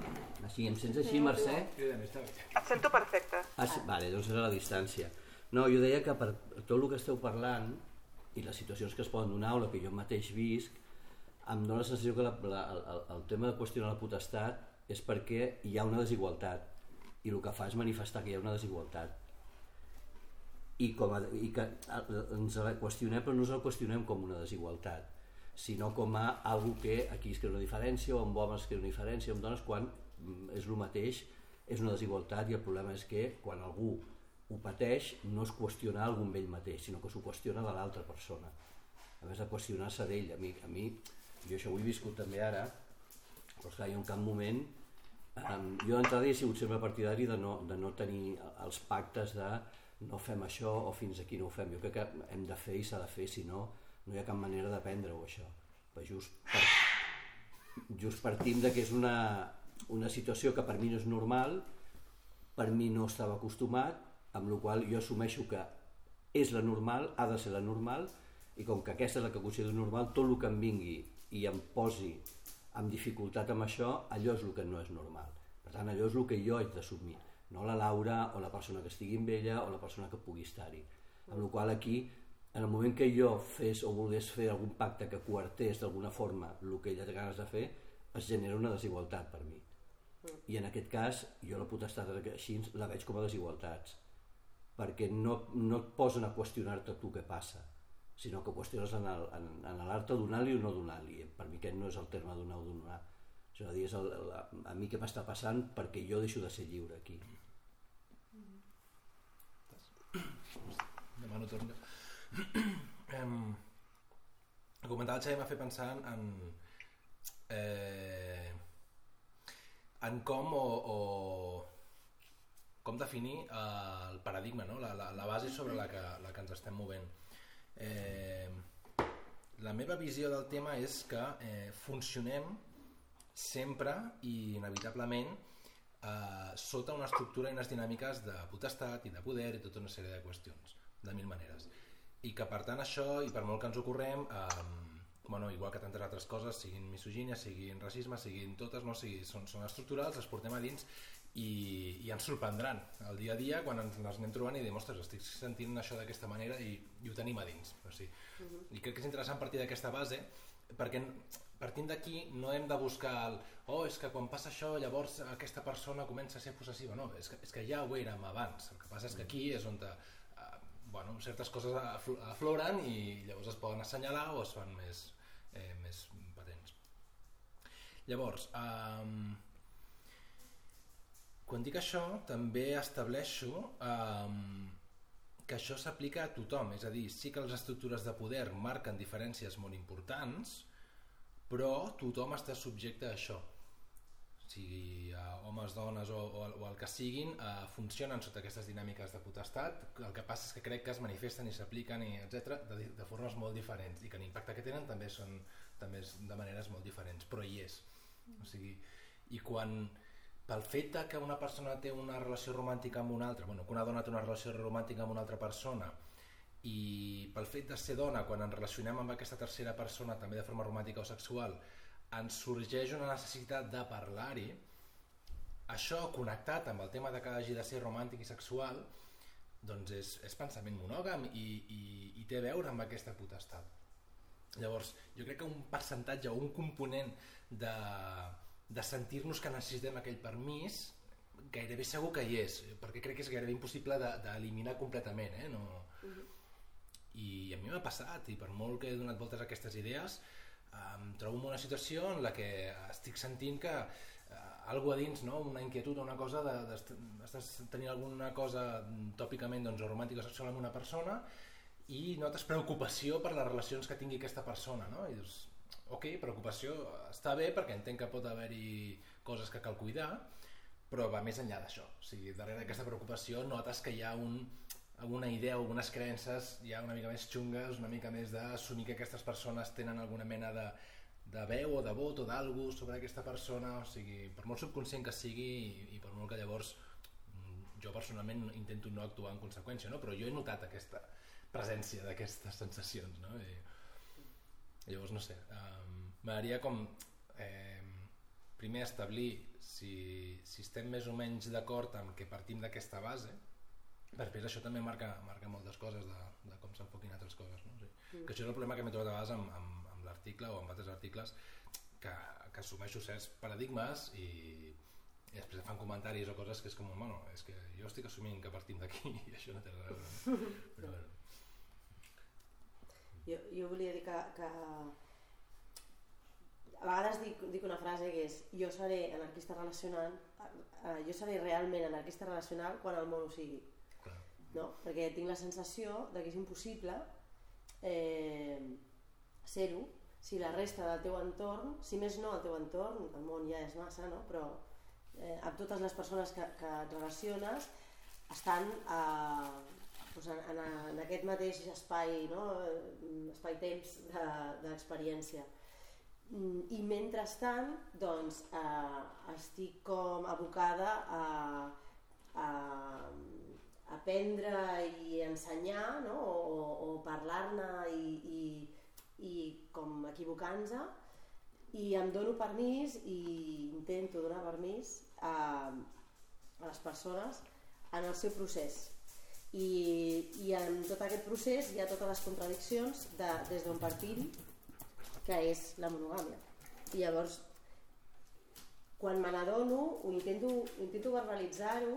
Així, em sents així, Mercè? Et sento perfecte. Ah, sí, vale, doncs era la distància. No, jo deia que per tot el que esteu parlant i les situacions que es poden donar o la que jo mateix visc, em dóna la sensació que la, la, el, el tema de qüestionar la potestat és perquè hi ha una desigualtat i el que fa és manifestar que hi ha una desigualtat i, com a, i que ens la qüestionem però no ens la qüestionem com una desigualtat sinó com a algo que aquí es crea una diferència o amb homes es crea una diferència o amb dones quan mm, és el mateix és una desigualtat i el problema és que quan algú ho pateix no es qüestiona algú amb ell mateix sinó que s'ho qüestiona de l'altra persona a més de qüestionar-se d'ell a mi, a mi jo això ho he viscut també ara però esclar, jo en cap moment Um, jo d'entrada he sigut sempre partidari de no, de no tenir els pactes de no fem això o fins aquí no ho fem. Jo crec que hem de fer i s'ha de fer, si no, no hi ha cap manera d'aprendre-ho això. Però just, per, just partim de que és una, una situació que per mi no és normal, per mi no estava acostumat, amb la qual jo assumeixo que és la normal, ha de ser la normal, i com que aquesta és la que considero normal, tot el que em vingui i em posi amb dificultat amb això, allò és el que no és normal. Per tant, allò és el que jo haig d'assumir, no la Laura o la persona que estigui amb ella o la persona que pugui estar-hi. Amb la qual aquí, en el moment que jo fes o volgués fer algun pacte que coartés d'alguna forma el que ella té ganes de fer, es genera una desigualtat per mi. I en aquest cas, jo la potestat així la veig com a desigualtats, perquè no, no et posen a qüestionar-te tu què passa, sinó que qüestiones en el- en en l'art donar-li o no donar-li. Per mi aquest no és el terme donar o donar. És a dir, és el, el, a mi què m'està passant perquè jo deixo de ser lliure aquí. Demano torn jo. [CLEARS THROAT] Em, el Xavi m'ha fet pensar en, eh, en com o, o com definir eh, el paradigma, no? la, la, la base sobre la que, la que ens estem movent. Eh, la meva visió del tema és que eh, funcionem sempre i inevitablement eh, sota una estructura i unes dinàmiques de potestat i de poder i tota una sèrie de qüestions, de mil maneres. I que per tant això, i per molt que ens ho correm, eh, bueno, igual que tantes altres coses, siguin misogínia, siguin racisme, siguin totes, no? sigui, són, són estructurals, les portem a dins i, i ens sorprendran el dia a dia quan ens les anem trobant i diem, ostres, estic sentint això d'aquesta manera i, i ho tenim a dins. O sigui, I crec que és interessant partir d'aquesta base perquè partint d'aquí no hem de buscar el, oh, és que quan passa això llavors aquesta persona comença a ser possessiva no, és que, és que ja ho érem abans el que passa és que aquí és on te, bueno, certes coses aflo- afloren i llavors es poden assenyalar o es fan més, eh, més patents llavors um, quan dic això també estableixo um, que això s'aplica a tothom, és a dir, sí que les estructures de poder marquen diferències molt importants, però tothom està subjecte a això. Sigui eh, homes, dones o, o, o el que siguin, eh, funcionen sota aquestes dinàmiques de potestat. El que passa és que crec que es manifesten i s'apliquen, etc de, de formes molt diferents i que l'impacte que tenen també són també és de maneres molt diferents, però hi és. O sigui, i quan pel fet que una persona té una relació romàntica amb una altra, bueno, que una dona té una relació romàntica amb una altra persona i pel fet de ser dona, quan ens relacionem amb aquesta tercera persona també de forma romàntica o sexual, ens sorgeix una necessitat de parlar-hi, això connectat amb el tema de que hagi de ser romàntic i sexual, doncs és, és pensament monògam i, i, i té a veure amb aquesta potestat. Llavors, jo crec que un percentatge o un component de, de sentir-nos que necessitem aquell permís gairebé segur que hi és, perquè crec que és gairebé impossible de- d'eliminar completament. Eh? No... I a mi m'ha passat, i per molt que he donat voltes a aquestes idees, em trobo en una situació en la que estic sentint que eh, algú a dins, no? una inquietud o una cosa, de, de, estàs tenint alguna cosa tòpicament doncs, romàntica o sexual amb una persona i notes preocupació per les relacions que tingui aquesta persona, no? I dius, ok, preocupació està bé perquè entenc que pot haver-hi coses que cal cuidar, però va més enllà d'això. O sigui, darrere d'aquesta preocupació notes que hi ha un, alguna idea, algunes creences ja una mica més xungues, una mica més d'assumir que aquestes persones tenen alguna mena de, de veu o de vot o d'algú sobre aquesta persona, o sigui, per molt subconscient que sigui i, i per molt que llavors mm, jo personalment intento no actuar en conseqüència, no? però jo he notat aquesta presència d'aquestes sensacions, no? I, llavors, no sé, um, m'agradaria com eh, primer establir si, si estem més o menys d'acord amb que partim d'aquesta base, després això també marca, marca moltes coses de, de com s'enfoquin altres coses. No? O sigui, mm. Que això és el problema que m'he trobat a vegades amb, amb, amb l'article o amb altres articles que, que assumeixo certs paradigmes i, i després fan comentaris o coses que és com, bueno, és que jo estic assumint que partim d'aquí [LAUGHS] i això no té res a veure. [LAUGHS] Però bueno. Jo, jo volia dir que, que a vegades dic, dic una frase que és jo seré anarquista relacional eh, jo seré realment anarquista relacional quan el món ho sigui. No? perquè tinc la sensació de que és impossible eh, ser-ho si la resta del teu entorn, si més no el teu entorn, el món ja és massa, no? però eh, amb totes les persones que, que et relaciones estan eh, doncs en, en, en aquest mateix espai, no? espai-temps d'experiència. De, I mentrestant, doncs, eh, estic com abocada a, a aprendre i ensenyar no? o, o parlar-ne i, i, i com equivocant-se. I em dono permís i intento donar permís a, a les persones en el seu procés. I, i en tot aquest procés hi ha totes les contradiccions de, des d'on partim que és la monogàmia. I llavors quan me n'adono intento, intento verbalitzar-ho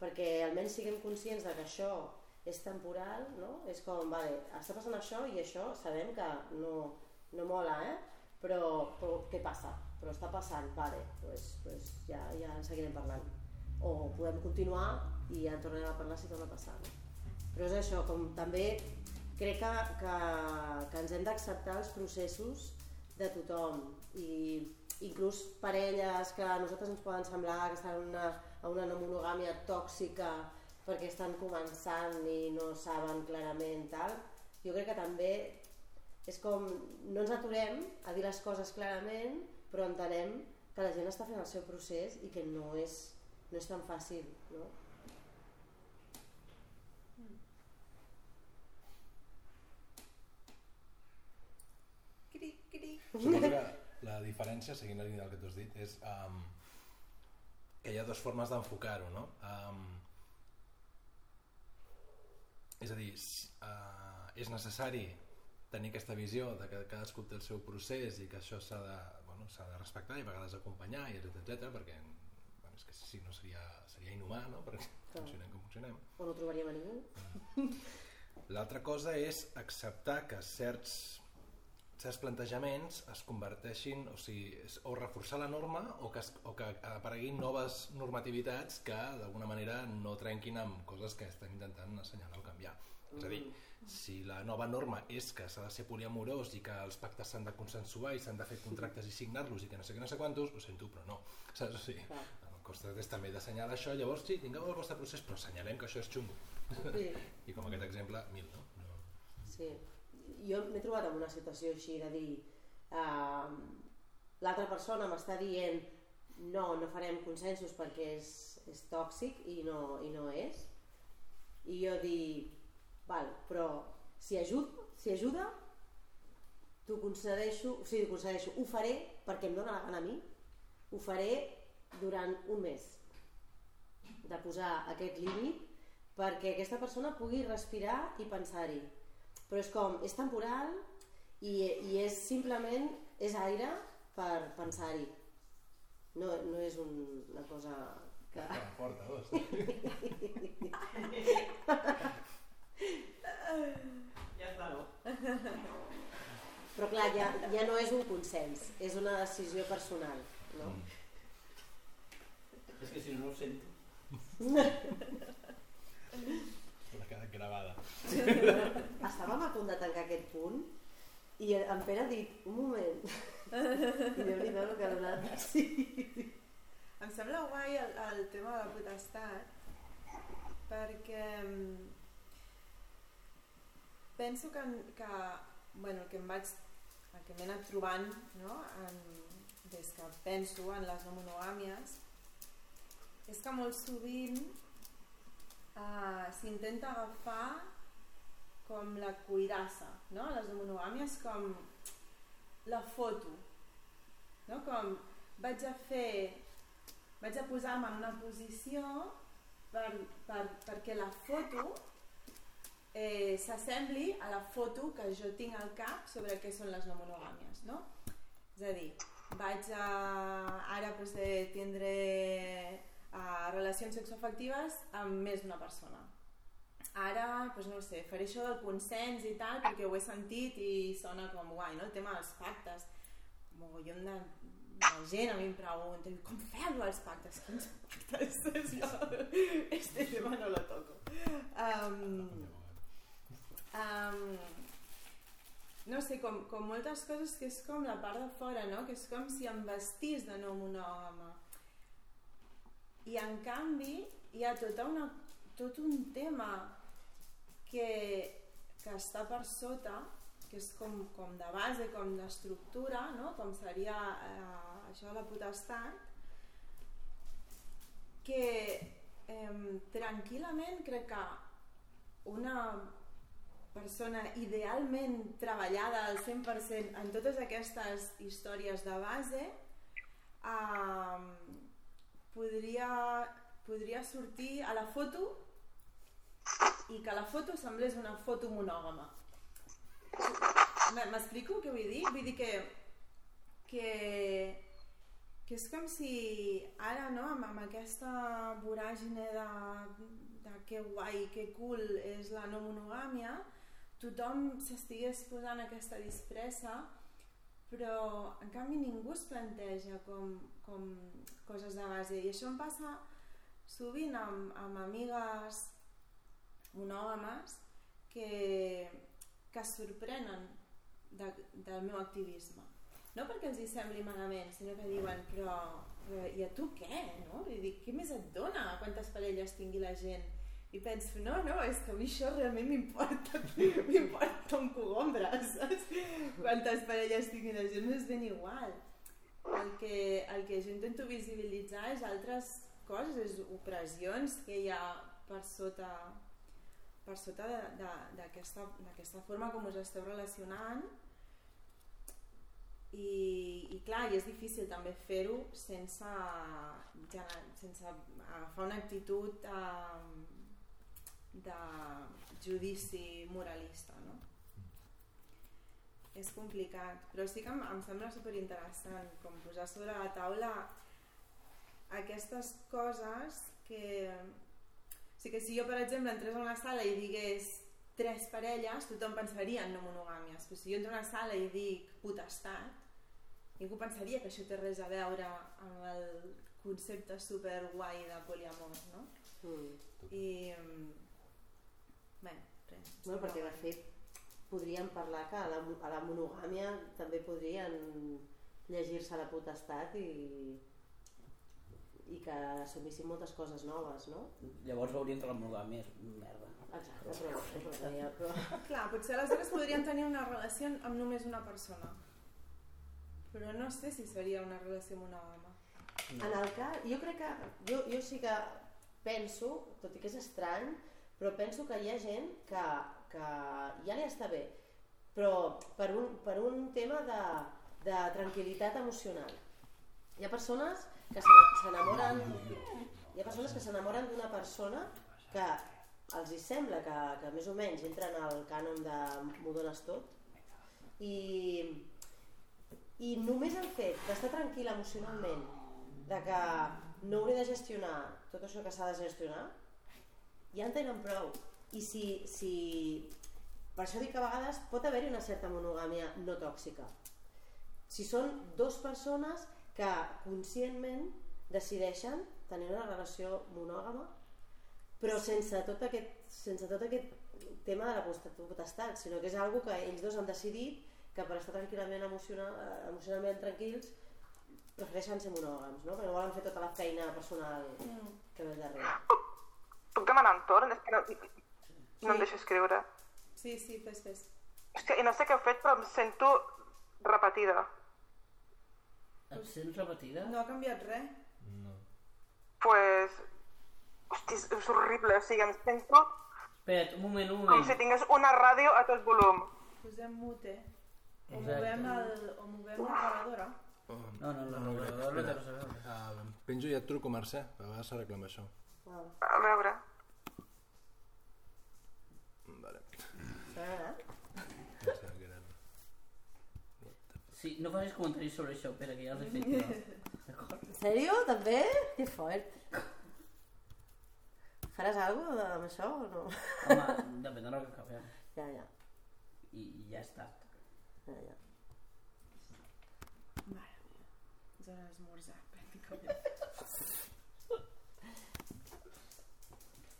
perquè almenys siguem conscients de que això és temporal, no? És com, vale, està passant això i això sabem que no, no mola, eh? Però, però què passa? Però està passant, vale, pues, pues ja, ja en seguirem parlant. O podem continuar i ja en tornarem a parlar si torna a passar. No? Però és això, com també crec que, que, que ens hem d'acceptar els processos de tothom i inclús parelles que a nosaltres ens poden semblar que estan en una, en una monogàmia tòxica perquè estan començant i no saben clarament tal, jo crec que també és com no ens aturem a dir les coses clarament però entenem que la gent està fent el seu procés i que no és, no és tan fàcil no? Cric, cric. Suposo que la diferència, seguint la línia del que tu has dit, és um, que hi ha dues formes d'enfocar-ho, no? Um, és a dir, uh, és necessari tenir aquesta visió de que cadascú té el seu procés i que això s'ha de, bueno, de respectar i a vegades acompanyar, i etc etc perquè bueno, és que si no seria, seria inhumà, no? [LAUGHS] perquè Clar. funcionem com funcionem. o no trobaríem a ningú L'altra cosa és acceptar que certs, certs plantejaments es converteixin, o sigui, o reforçar la norma o que, es, o que apareguin noves normativitats que d'alguna manera no trenquin amb coses que estem intentant assenyalar o canviar. És a dir, si la nova norma és que s'ha de ser poliamorós i que els pactes s'han de consensuar i s'han de fer contractes i signar-los i que no sé què, no sé quantos, ho sento, però no. Saps? O sigui, el costa és també d'assenyalar això, llavors sí, tingueu el vostre procés, però assenyalem que això és xungo. sí, [LAUGHS] I com aquest exemple, mil, no? no. sí. Jo m'he trobat en una situació així de dir uh, l'altra persona m'està dient no, no farem consensos perquè és, és tòxic i no, i no és i jo dir val, però si, ajud, si ajuda t'ho concedeixo, o sigui, concedeixo, ho faré perquè em dóna la gana a mi, ho faré durant un mes de posar aquest límit perquè aquesta persona pugui respirar i pensar-hi. Però és com, és temporal i, i és simplement, és aire per pensar-hi. No, no és un, una cosa que... Porta, dos. [LAUGHS] Ja està, no? Però clar, ja, ja no és un consens, és una decisió personal. No? És que si no, no ho sento. [LAUGHS] Gravada. [LAUGHS] Estàvem a punt de tancar aquest punt I en Pere ha dit, un moment. [LAUGHS] I déu-n'hi-do el que ha donat. [LAUGHS] Sí. Em sembla guai el, el tema de la potestat perquè mm, penso que, que bueno, el que em vaig el que m'he anat trobant no? en, des que penso en les no monogàmies és que molt sovint uh, s'intenta agafar com la cuirassa, no? Les de com la foto, no? Com vaig a fer, vaig a posar-me en una posició per, per, perquè la foto eh, s'assembli a la foto que jo tinc al cap sobre què són les no monogàmies, no? És a dir, vaig a... Ara pues, eh, tindré a relacions sexoafectives amb més d'una persona. Ara, doncs no sé, faré això del consens i tal perquè ho he sentit i sona com guai, no? El tema dels pactes. Mogollon de, de gent a mi em pregunta com feu els pactes? Quins pactes? [LAUGHS] Jo, este tema no lo toco. Um, um, no sé, com, com moltes coses que és com la part de fora, no? Que és com si em vestís de no monògama i en canvi hi ha tota una, tot un tema que, que està per sota que és com, com de base, com d'estructura, no? com seria eh, això la potestat, que eh, tranquil·lament crec que una persona idealment treballada al 100% en totes aquestes històries de base eh, podria, podria sortir a la foto i que la foto semblés una foto monògama. M'explico què vull dir? Vull dir que, que, que és com si ara, no, amb, amb aquesta voràgine de, de que guai, que cool és la no monogàmia, tothom s'estigués posant aquesta disfressa però en canvi ningú es planteja com, com coses de base i això em passa sovint amb, amb amigues monògames que, que es sorprenen de, del meu activisme no perquè els hi sembli malament sinó que diuen però, però i a tu què? No? Vull dir, què més et dona quantes parelles tingui la gent? i penso, no, no, és que a mi això realment m'importa m'importa un cogombra, saps? Quantes parelles tinguin la gent és ben igual. El que, el que jo intento visibilitzar és altres coses, és opressions que hi ha per sota per sota d'aquesta forma com us esteu relacionant i, i clar, i és difícil també fer-ho sense, sense agafar una actitud eh, de judici moralista, no? És complicat, però sí que em, em sembla superinteressant com posar sobre la taula aquestes coses que... O sigui que si jo, per exemple, entrés a una sala i digués tres parelles, tothom pensaria en no monogàmies, però si jo entro a una sala i dic potestat, ningú pensaria que això té res a veure amb el concepte super guai de poliamor, no? Mm. I, Bé, res. No, perquè de fet podríem parlar que a la, a la monogàmia també podrien llegir-se la potestat i, i que assumissin moltes coses noves, no? Llavors veurien que la monogàmia és merda. Exacte, però, però, però, però... [LAUGHS] Clar, potser aleshores podrien tenir una relació amb només una persona. Però no sé si seria una relació monògama. No. En el cas, jo crec que, jo, jo sí que penso, tot i que és estrany, però penso que hi ha gent que, que ja li està bé, però per un, per un tema de, de tranquil·litat emocional. Hi ha persones que s'enamoren hi ha persones que s'enamoren d'una persona que els hi sembla que, que més o menys entren al cànon de m'ho dones tot i, i només el fet d'estar tranquil emocionalment de que no hauré de gestionar tot això que s'ha de gestionar ja en tenen prou. I si, si... Per això dic que a vegades pot haver-hi una certa monogàmia no tòxica. Si són dues persones que conscientment decideixen tenir una relació monògama però sense tot aquest, sense tot aquest tema de la potestat, sinó que és algo que ells dos han decidit que per estar tranquil·lament emocional, emocionalment tranquils prefereixen ser monògams, no? Perquè no volen fer tota la feina personal que ve darrere. Puc demanar un torn? És que no, no em deixo escriure. Sí, sí, fes, fes. Hòstia, i no sé què heu fet, però em sento repetida. Et sents repetida? No ha canviat res. Pues... Hosti, és, horrible, o sigui, em sento Espera't, un moment, un com moment. si tingués una ràdio a tot volum. Posem mute. O Exacte. movem, el, o movem la gravadora. No, no, la navegadora no té res a veure. Uh, penjo i et truco, Mercè. A vegades s'arregla amb això. Val. A veure... Vale. S'ha agradat? Pensava que era... Sí, no facis comentaris sobre això, Pere, que ja els he fet. D'acord? En sèrio? També? Que fort. Faràs alguna cosa amb això o no? Home, depèn del que acabem. Ja, ja. I, i ja està. ja, ja. Mare meva. És hora d'esmorzar, pràcticament.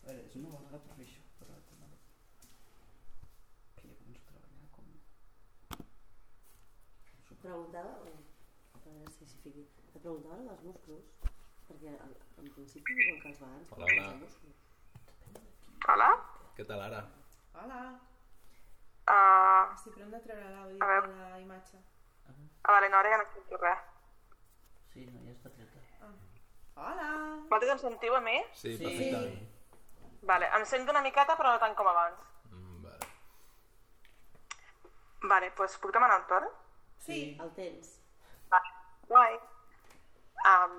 A veure, és una vegada per fer això, però també... Que ja començo a treballar com... Preguntava... A veure si s'hi fiqui. Et preguntava dels músculs, perquè al, en principi diuen que els vegans Hola, hola. músculs. Hola? Què tal ara? Hola. Uh, Estic prou de treure l'àudio A de la imatge. ah, vale, no, ara ja no sento res. Sí, no, ja està treta. Hola. Vosaltres em sentiu a mi? Sí, Sí. perfectament. Vale, em sento una miqueta, però no tant com abans. Mm, vale. Vale, doncs puc demanar un torn? Sí. El tens. Vale, guai. Um,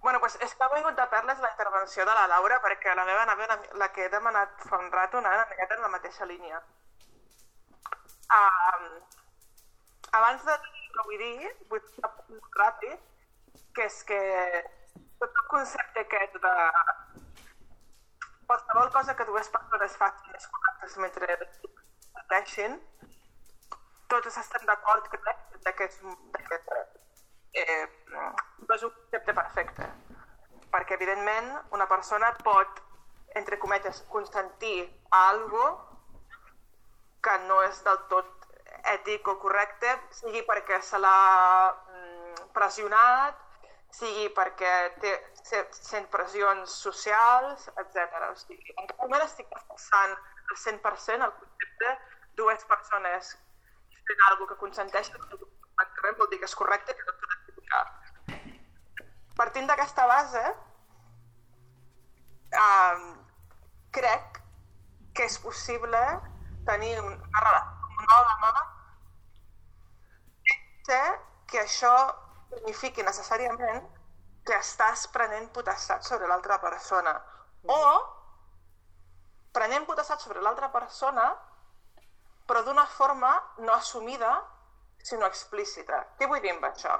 bueno, doncs és que ha vingut de perles la intervenció de la Laura perquè la meva anava, una- la que he demanat fa un rato, anava una miqueta en la mateixa línia. Um, abans de dir que vull dir, vull fer un ràpid, que és que tot el concepte aquest de qualsevol cosa que dues persones facin és correctes mentre discuteixin, tots estem d'acord, que que, eh, no és un concepte perfecte. Perquè, evidentment, una persona pot, entre cometes, consentir a algo que no és del tot ètic o correcte, sigui perquè se l'ha mm, pressionat, sigui perquè té, se- sent pressions socials, etc. O sigui, en cap moment estic defensant al 100% el concepte dues persones fent alguna que consenteixen correctament vol dir que és correcte que no s'ha de. Partint d'aquesta base, um, crec que és possible tenir una relació monògama sense que això signifiqui necessàriament que estàs prenent potestat sobre l'altra persona. O prenent potestat sobre l'altra persona però d'una forma no assumida, sinó explícita. Què vull dir amb això?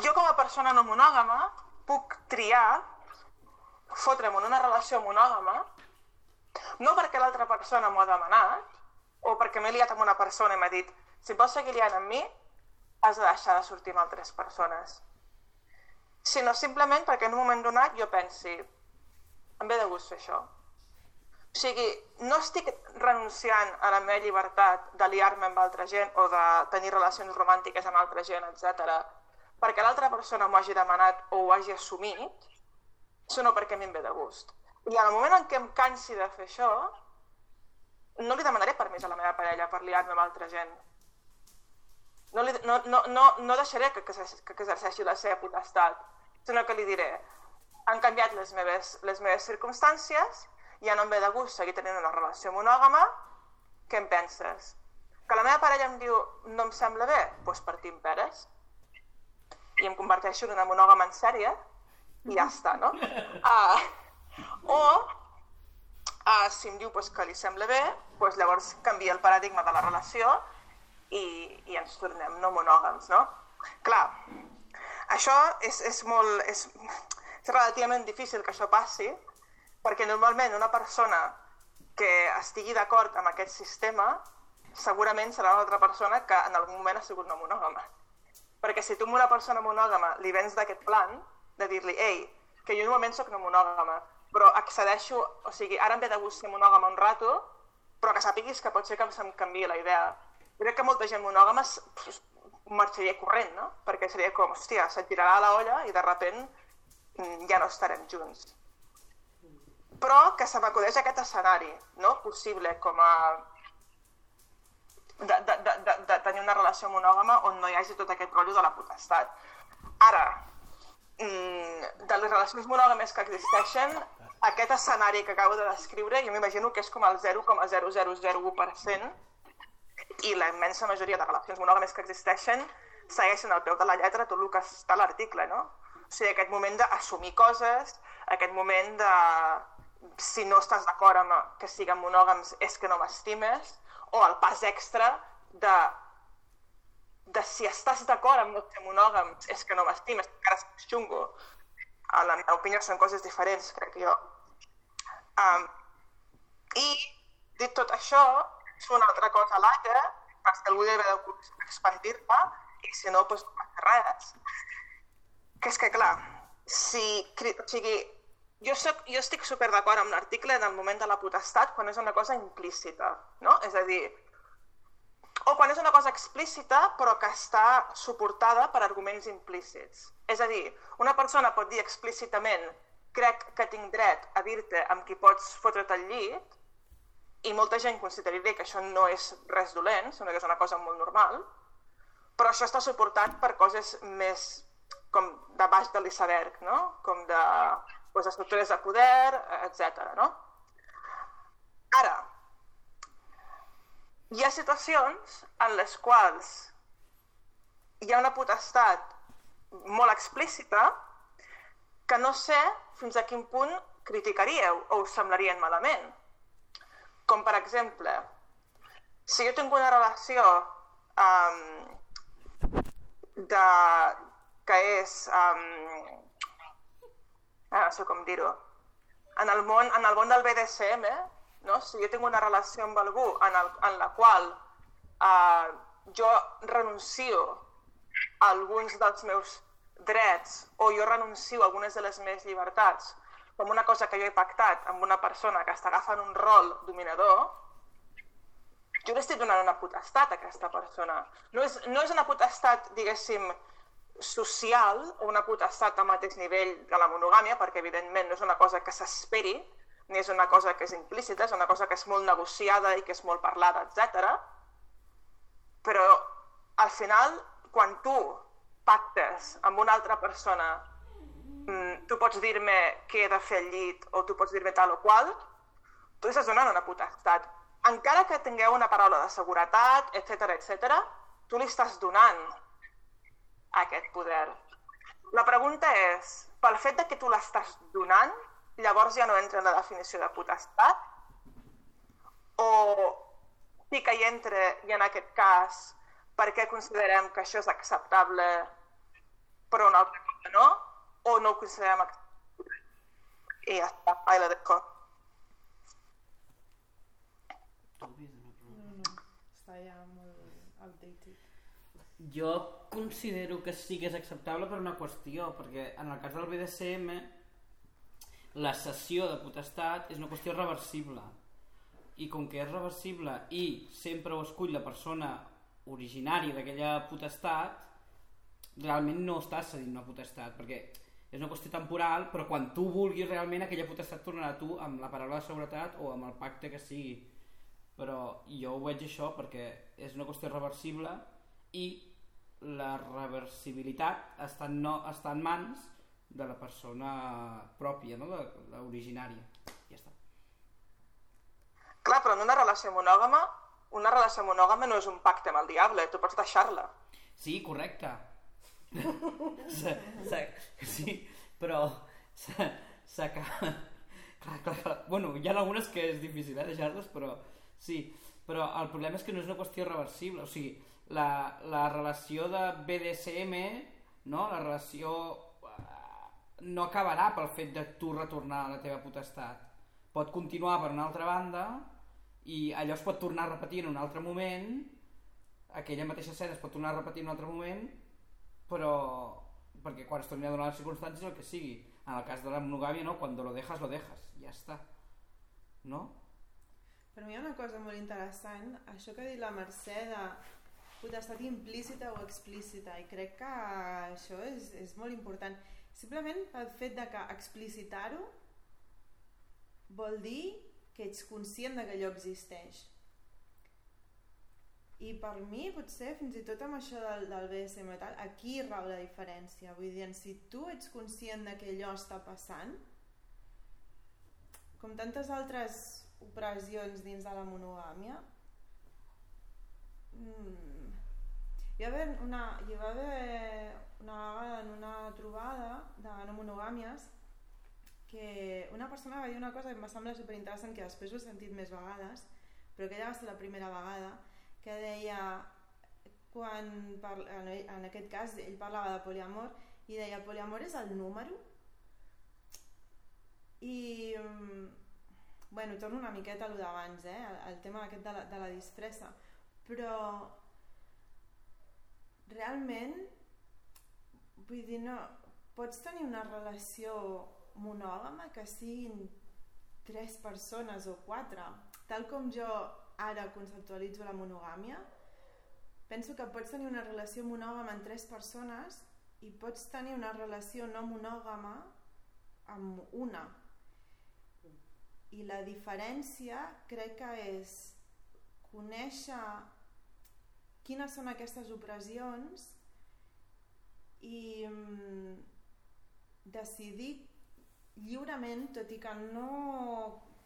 Jo com a persona no monògama puc triar fotre'm en una relació monògama no perquè l'altra persona m'ho ha demanat o perquè m'he liat amb una persona i m'ha dit si vols seguir liant amb mi has de deixar de sortir amb altres persones sinó simplement perquè en un moment donat jo pensi em ve de gust fer això o sigui, no estic renunciant a la meva llibertat de liar-me amb altra gent o de tenir relacions romàntiques amb altra gent, etc. perquè l'altra persona m'ho hagi demanat o ho hagi assumit, sinó perquè a mi em ve de gust. I en el moment en què em cansi de fer això, no li demanaré permís a la meva parella per liar-me amb altra gent. No, li, no, no, no, no deixaré que, que, que exerceixi la seva potestat, sinó que li diré han canviat les meves, les meves circumstàncies, ja no em ve de gust seguir tenint una relació monògama, què en penses? Que la meva parella em diu no em sembla bé? Doncs pues partim peres. I em converteixo en una monògama en sèrie i ja està, no? Uh, [LAUGHS] o uh, si em diu pues, que li sembla bé, pues, llavors canvia el paradigma de la relació i, i ens tornem no monògams, no? Clar, això és, és molt... És, és relativament difícil que això passi, perquè normalment una persona que estigui d'acord amb aquest sistema segurament serà una altra persona que en algun moment ha sigut no monògama. Perquè si tu a una persona monògama li vens d'aquest plan, de dir-li, ei, que jo normalment sóc no monògama, però accedeixo, o sigui, ara em ve de gust ser monògama un rato, però que sàpiguis que pot ser que se'm canvi la idea. Crec que molta gent monògama pues, marxaria corrent, no? Perquè seria com, hòstia, se't tirarà la olla i de repent mm, ja no estarem junts. Però que se m'acudeix aquest escenari, no? Possible, com a... De, de, de, de, de tenir una relació monògama on no hi hagi tot aquest rotllo de la potestat. Ara, mm, de les relacions monògames que existeixen, aquest escenari que acabo de descriure, jo m'imagino que és com el 0,0001% i la immensa majoria de relacions monògames que existeixen segueixen al peu de la lletra tot el que està a l'article, no? O sigui, aquest moment d'assumir coses, aquest moment de si no estàs d'acord amb que siguin monògams és que no m'estimes, o el pas extra de de si estàs d'acord amb no ser monògams és que no m'estimes, encara és xungo. A la meva opinió són coses diferents, crec jo. Um, I, dit tot això, és una altra cosa a l'aire, perquè algú deve expandir-la, i si no, doncs no res. Que és que, clar, si... O sigui, jo, soc, jo estic super d'acord amb l'article del moment de la potestat quan és una cosa implícita, no? És a dir, o quan és una cosa explícita però que està suportada per arguments implícits. És a dir, una persona pot dir explícitament crec que tinc dret a dir-te amb qui pots fotre't al llit i molta gent consideraria que això no és res dolent, sinó que és una cosa molt normal, però això està suportat per coses més com de baix de l'iceberg, no? com de pues, estructures de poder, etc. No? Ara, hi ha situacions en les quals hi ha una potestat molt explícita que no sé fins a quin punt criticaríeu o us semblarien malament. Com per exemple, si jo tinc una relació um, de, que és... Um, ah, no sé com dir-ho. En, el món, en el món del BDSM, no? si jo tinc una relació amb algú en, el, en la qual uh, jo renuncio a alguns dels meus drets o jo renuncio a algunes de les meves llibertats com una cosa que jo he pactat amb una persona que està agafant un rol dominador, jo li estic donant una potestat a aquesta persona. No és, no és una potestat, diguéssim, social una potestat al mateix nivell de la monogàmia, perquè evidentment no és una cosa que s'esperi, ni és una cosa que és implícita, és una cosa que és molt negociada i que és molt parlada, etc. Però al final, quan tu pactes amb una altra persona mm, tu pots dir-me què he de fer al llit o tu pots dir-me tal o qual, tu estàs donant una potestat. Encara que tingueu una paraula de seguretat, etc etc, tu li estàs donant aquest poder. La pregunta és, pel fet de que tu l'estàs donant, llavors ja no entra en la definició de potestat? O sí que hi entra i en aquest cas per què considerem que això és acceptable però una altra cosa no? O no ho considerem acceptable? I ja està, ahí la dejo. Està ja molt outdated. Jo considero que sí que és acceptable per una qüestió, perquè en el cas del BDSM la cessió de potestat és una qüestió reversible. I com que és reversible i sempre ho escull la persona originària d'aquella potestat realment no estàs cedint una potestat perquè és una qüestió temporal però quan tu vulguis realment aquella potestat tornarà a tu amb la paraula de seguretat o amb el pacte que sigui. Però jo ho veig això perquè és una qüestió reversible i la reversibilitat està en, no, està en mans de la persona pròpia, no? de l'originària. Ja està. Clar, però en una relació monògama, una relació monògama no és un pacte amb el diable, tu pots deixar-la. Sí, correcte. se, sí, però s'acaba... Clar, clar, clar. Bueno, hi ha algunes que és difícil eh, deixar-les, però sí. Però el problema és que no és una qüestió reversible. O sigui, la, la relació de BDSM, no? la relació eh, no acabarà pel fet de tu retornar a la teva potestat. Pot continuar per una altra banda i allò es pot tornar a repetir en un altre moment aquella mateixa escena es pot tornar a repetir en un altre moment però perquè quan es torni a donar les circumstàncies el que sigui en el cas de la monogàmia no, quan lo dejas lo dejas ja està no? per mi hi ha una cosa molt interessant, això que ha dit la Mercè de potestat implícita o explícita, i crec que això és, és molt important. Simplement pel fet de que explicitar-ho vol dir que ets conscient de que allò existeix. I per mi, potser, fins i tot amb això del, del BSM tal, aquí rau la diferència. Vull dir, si tu ets conscient de que allò està passant, com tantes altres opressions dins de la monogàmia, mm, hi, va haver una, hi va haver una vegada en una trobada de no monogàmies que una persona va dir una cosa que em va semblar superinteressant que després ho he sentit més vegades però aquella va ser la primera vegada que deia quan parla, en aquest cas ell parlava de poliamor i deia poliamor és el número i mm, bueno, torno una miqueta a lo d'abans eh? el, el tema aquest de la, de la disfressa però realment vull dir no, pots tenir una relació monògama que siguin tres persones o quatre? Tal com jo ara conceptualitzo la monogàmia penso que pots tenir una relació monògama amb tres persones i pots tenir una relació no monògama amb una. I la diferència crec que és conèixer quines són aquestes opressions i mm, decidir lliurement, tot i que no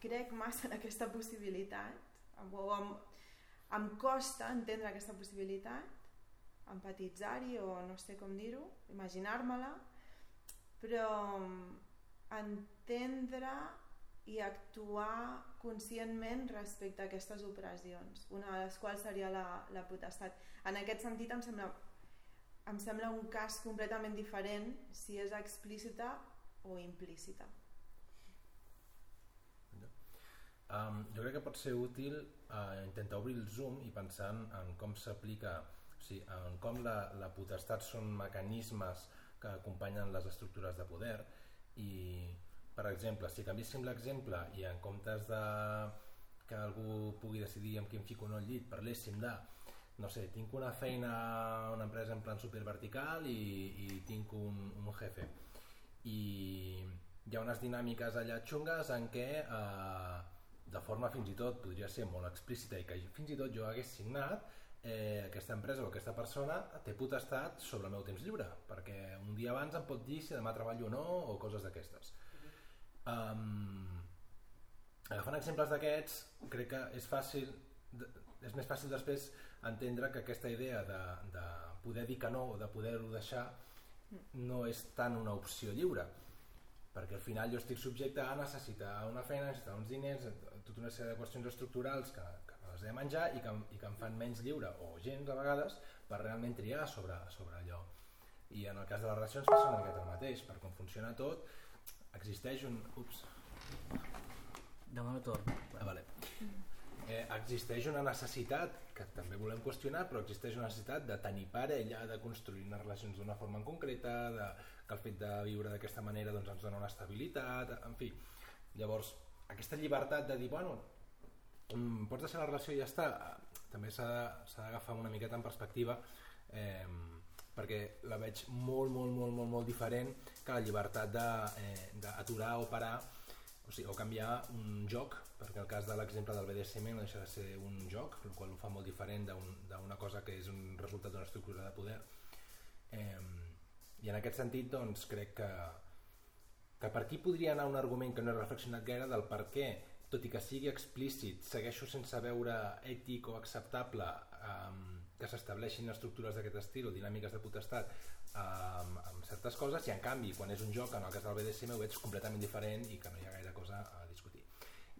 crec massa en aquesta possibilitat, o em, em costa entendre aquesta possibilitat, empatitzar-hi o no sé com dir-ho, imaginar-me-la, però entendre i actuar conscientment respecte a aquestes opressions, una de les quals seria la, la potestat. En aquest sentit em sembla, em sembla un cas completament diferent si és explícita o implícita. Um, jo crec que pot ser útil uh, intentar obrir el zoom i pensar en, com s'aplica, o sigui, en com la, la potestat són mecanismes que acompanyen les estructures de poder i, per exemple, si canviéssim l'exemple i en comptes de que algú pugui decidir amb qui em fico no al llit, parléssim de no sé, tinc una feina una empresa en plan supervertical i, i tinc un, un jefe. I hi ha unes dinàmiques allà xungues en què eh, de forma fins i tot podria ser molt explícita i que fins i tot jo hagués signat eh, aquesta empresa o aquesta persona té potestat sobre el meu temps lliure perquè un dia abans em pot dir si demà treballo o no o coses d'aquestes um, agafant exemples d'aquests crec que és fàcil és més fàcil després entendre que aquesta idea de, de poder dir que no o de poder-ho deixar no és tant una opció lliure perquè al final jo estic subjecte a necessitar una feina, necessitar uns diners, tota una sèrie de qüestions estructurals que, que les he de menjar i que, i que em fan menys lliure, o gens a vegades, per realment triar sobre, sobre allò. I en el cas de les relacions passa una miqueta el mateix, per com funciona tot, existeix un... Ups. Demano torn. Ah, vale. Eh, existeix una necessitat, que també volem qüestionar, però existeix una necessitat de tenir parella, de construir unes relacions d'una forma en concreta, de, que el fet de viure d'aquesta manera doncs, ens dona una estabilitat, en fi. Llavors, aquesta llibertat de dir, bueno, mm, pots deixar la relació i ja està, també s'ha d'agafar una miqueta en perspectiva eh, perquè la veig molt, molt, molt, molt, molt diferent que la llibertat d'aturar eh, o parar o, sigui, o canviar un joc perquè el cas de l'exemple del BDSM no deixa de ser un joc, el qual ho fa molt diferent d'una un, cosa que és un resultat d'una estructura de poder. Eh, i en aquest sentit doncs crec que que per aquí podria anar un argument que no he reflexionat gaire del per què, tot i que sigui explícit, segueixo sense veure ètic o acceptable um, que s'estableixin estructures d'aquest estil o dinàmiques de potestat um, amb certes coses i en canvi quan és un joc en el cas del BDSM ho veig completament diferent i que no hi ha gaire cosa a discutir.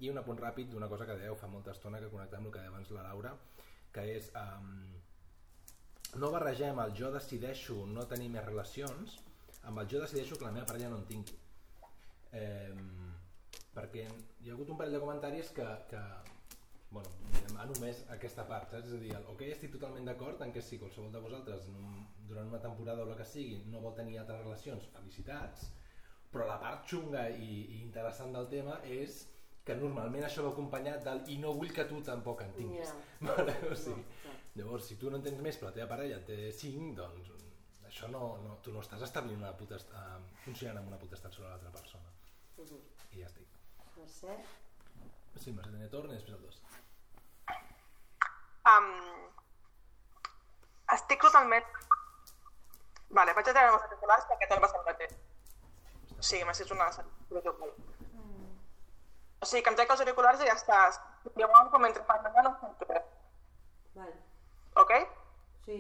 I un apunt ràpid d'una cosa que dèieu fa molta estona que connecta amb el que deia abans la Laura que és um, no barregem el jo decideixo no tenir més relacions amb el jo decideixo que la meva parella no en tingui eh, perquè hi ha hagut un parell de comentaris que, que bueno, ha només aquesta part, saps? És a dir, ok, estic totalment d'acord en que si qualsevol de vosaltres durant una temporada o la que sigui no vol tenir altres relacions, felicitats, però la part xunga i, i interessant del tema és que normalment això va acompanyat del i no vull que tu tampoc en tinguis. Ja. [LAUGHS] Vale? O sigui, llavors, si tu no en tens més però la teva parella en té 5, doncs això no, no, tu no estàs establint una potestat, uh, funcionant amb una potestat sobre l'altra persona. I ja estic. Mercè? Sí, Mercè tenia torn i després el dos. Um, estic totalment... Vale, vaig a treure els auriculars perquè tot va ser el mateix. O sigui, m'ha sigut una. O sigui, que em trec els auriculars i ja estàs. Llavors, com no sento res. Vale. Ok? Sí.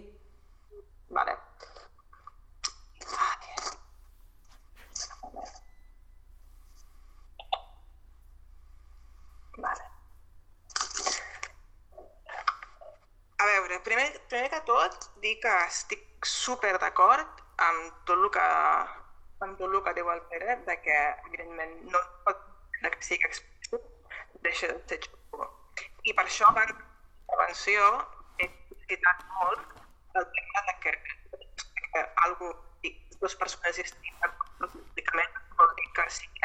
Vale. Vale. Veure, primer, primer que tot, dir que estic super d'acord amb tot el que amb tot el que diu el Pere, de que, evidentment, no es pot de que sigui explícit, deixa de ser xulo. I per això, abans de la intervenció, he citat molt el tema de que, que algú, dues persones distintes públicament vol dir que sigui.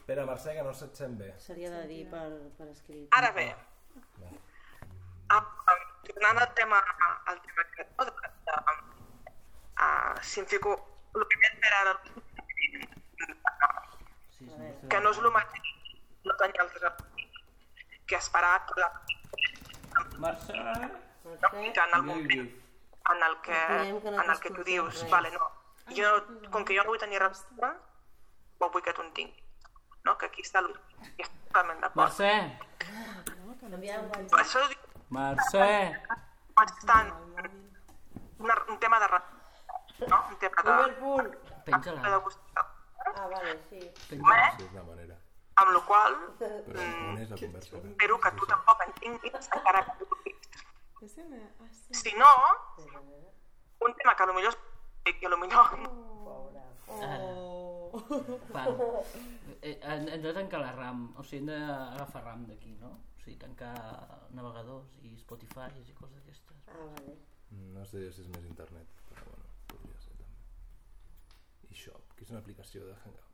Espera, Mercè, que no se't sent bé. S'hauria de dir per, per escrit. Ara bé, ah, ah, tornant al tema, al tema que, no, de, de, uh, si em fico, el primer era el, Sí, sí, sí. que no és el mateix no tenir altres que esperar que la, Mercè! que en el moment en el que, que en el que tu dius, res. vale, no, jo, com que jo no vull tenir relació, o vull que tu en tinguis. No? Que aquí està el... I estic totalment d'acord. Mercè! Per WhatsApp. això dic Mercè! bastant una, un tema de no? un tema de, Liverpool. Penja-la. Ah, vale, sí. Penja-la. Sí, és una manera. amb la qual la conversa? espero que tu tampoc en tinguis encara que tu. Ah. Si no, un tema que potser és que potser Oh. Val. Eh, hem hem de tancar la RAM, o sigui, hem d'agafar RAM d'aquí, no? O sigui, tancar navegadors i Spotify i coses d'aquestes. Ah, vale. No sé si és més internet, però bueno, podria ser també. I Shop, que és una aplicació de Hangouts.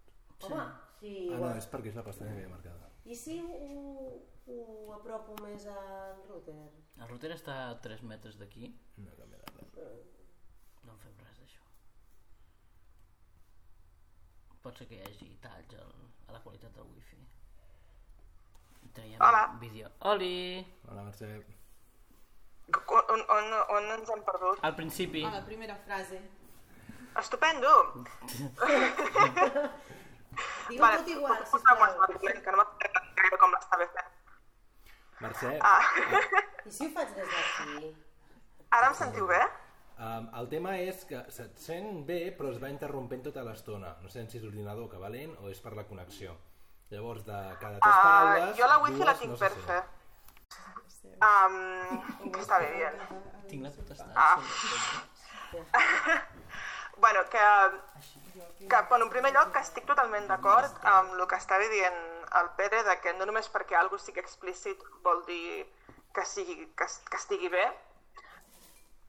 Home, sí. Ah, no, és perquè és la pestanya que hi ha marcada. I si ho, ho apropo més al router? El router està a 3 metres d'aquí, No canvia res. no en fem res d'això. Pot ser que hi hagi talls al, a la qualitat del wifi. Traiem Hola. vídeo. Oli! Hola, Mercè. on, on, on ens hem perdut. Al principi, A la primera frase. Estupendo! [LAUGHS] Digue Vale, tot igual, sisplau. que no m'agrada com l'estava fent. Mercè, Ah, I si ho faig des d'aquí? ara em sentiu bé? um, el tema és que se't sent bé, però es va interrompent tota l'estona. No sé si és l'ordinador que va lent o és per la connexió. Llavors, de cada tres Uh, paraules... jo la wifi la tinc no per fer. Um, que està bé, bien. tinc la potestat. Ah. [LAUGHS] Bueno, que, que bueno, en primer lloc que estic totalment d'acord amb el que estava dient el Pere, de que no només perquè algú sigui explícit vol dir que, sigui, que, que estigui bé.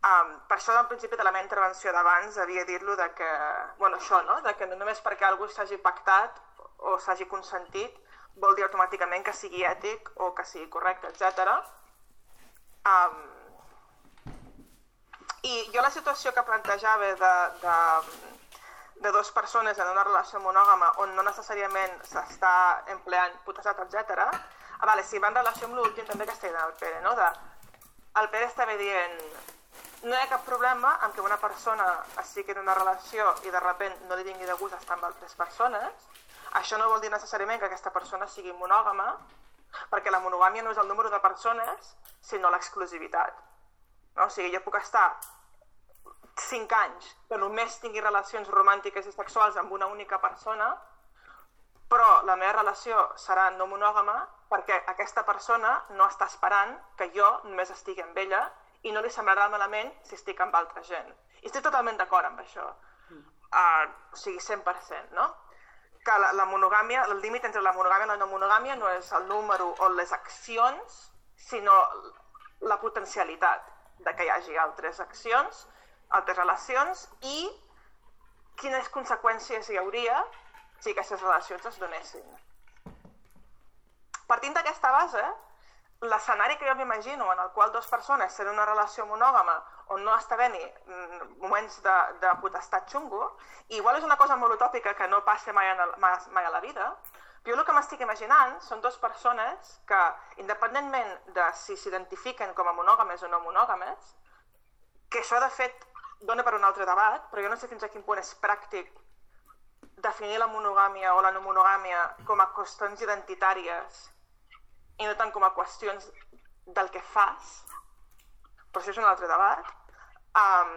Um, per això, al principi de la meva intervenció d'abans, havia dit-lo de que, bueno, això, no?, de que no només perquè algú s'hagi pactat o s'hagi consentit vol dir automàticament que sigui ètic o que sigui correcte, etc. Um, i jo la situació que plantejava de, de, de dues persones en una relació monògama on no necessàriament s'està empleant potestat, etc. Ah, vale, si va en relació amb l'últim també que està dient el Pere, no? De, el Pere estava dient no hi ha cap problema amb que una persona estigui en una relació i de repent no li vingui de gust estar amb altres persones. Això no vol dir necessàriament que aquesta persona sigui monògama, perquè la monogàmia no és el número de persones, sinó l'exclusivitat. No? O sigui, jo puc estar 5 anys que només tingui relacions romàntiques i sexuals amb una única persona, però la meva relació serà no monògama perquè aquesta persona no està esperant que jo només estigui amb ella i no li semblarà malament si estic amb altra gent. I estic totalment d'acord amb això. Uh, o sigui, 100%, no? Que la, la monogàmia, el límit entre la monogàmia i la no monogàmia no és el número o les accions, sinó la potencialitat de que hi hagi altres accions, altres relacions i quines conseqüències hi hauria si aquestes relacions es donessin. Partint d'aquesta base, l'escenari que jo m'imagino en el qual dues persones tenen una relació monògama on no està havent moments de, de potestat xungo, igual és una cosa molt utòpica que no passa mai, en el, mai, a la vida, jo el que m'estic imaginant són dues persones que, independentment de si s'identifiquen com a monògames o no monògames, que això de fet dona per un altre debat, però jo no sé fins a quin punt és pràctic definir la monogàmia o la no monogàmia com a qüestions identitàries i no tant com a qüestions del que fas, però això és un altre debat. Um,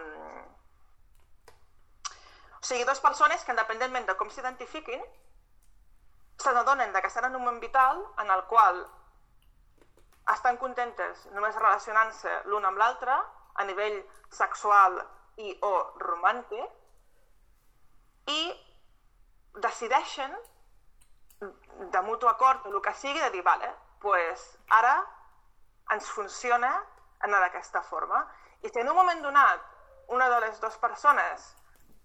o sigui, dues persones que independentment de com s'identifiquin, se n'adonen que estan en un moment vital en el qual estan contentes només relacionant-se l'un amb l'altre a nivell sexual i o romàntic i decideixen de mutu acord o el que sigui de dir, vale, pues ara ens funciona anar d'aquesta forma. I si en un moment donat una de les dues persones,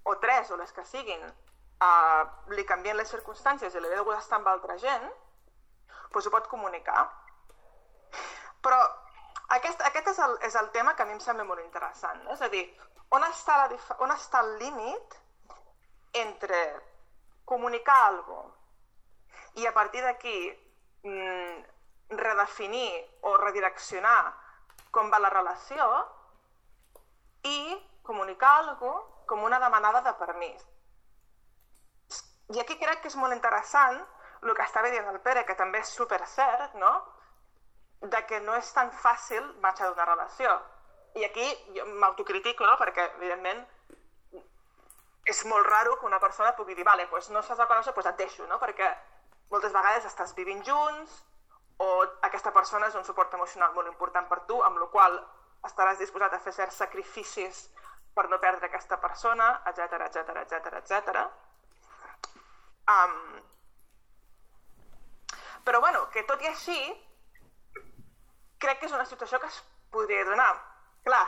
o tres, o les que siguin, uh, li canvien les circumstàncies i li ve estar amb altra gent, pues ho pot comunicar. Però aquest, aquest és, el, és el tema que a mi em sembla molt interessant. No? És a dir, on està, la, on està el límit entre comunicar alguna i a partir d'aquí mm, redefinir o redireccionar com va la relació i comunicar alguna com una demanada de permís. I aquí crec que és molt interessant el que estava dient el Pere, que també és super cert, no? de que no és tan fàcil marxar d'una relació. I aquí jo m'autocritico, no? perquè evidentment és molt raro que una persona pugui dir, vale, pues no saps amb això, pues et deixo, no? perquè moltes vegades estàs vivint junts, o aquesta persona és un suport emocional molt important per tu, amb la qual estaràs disposat a fer certs sacrificis per no perdre aquesta persona, etc etc etc etc. Però bueno, que tot i així, crec que és una situació que es podria donar. Clar,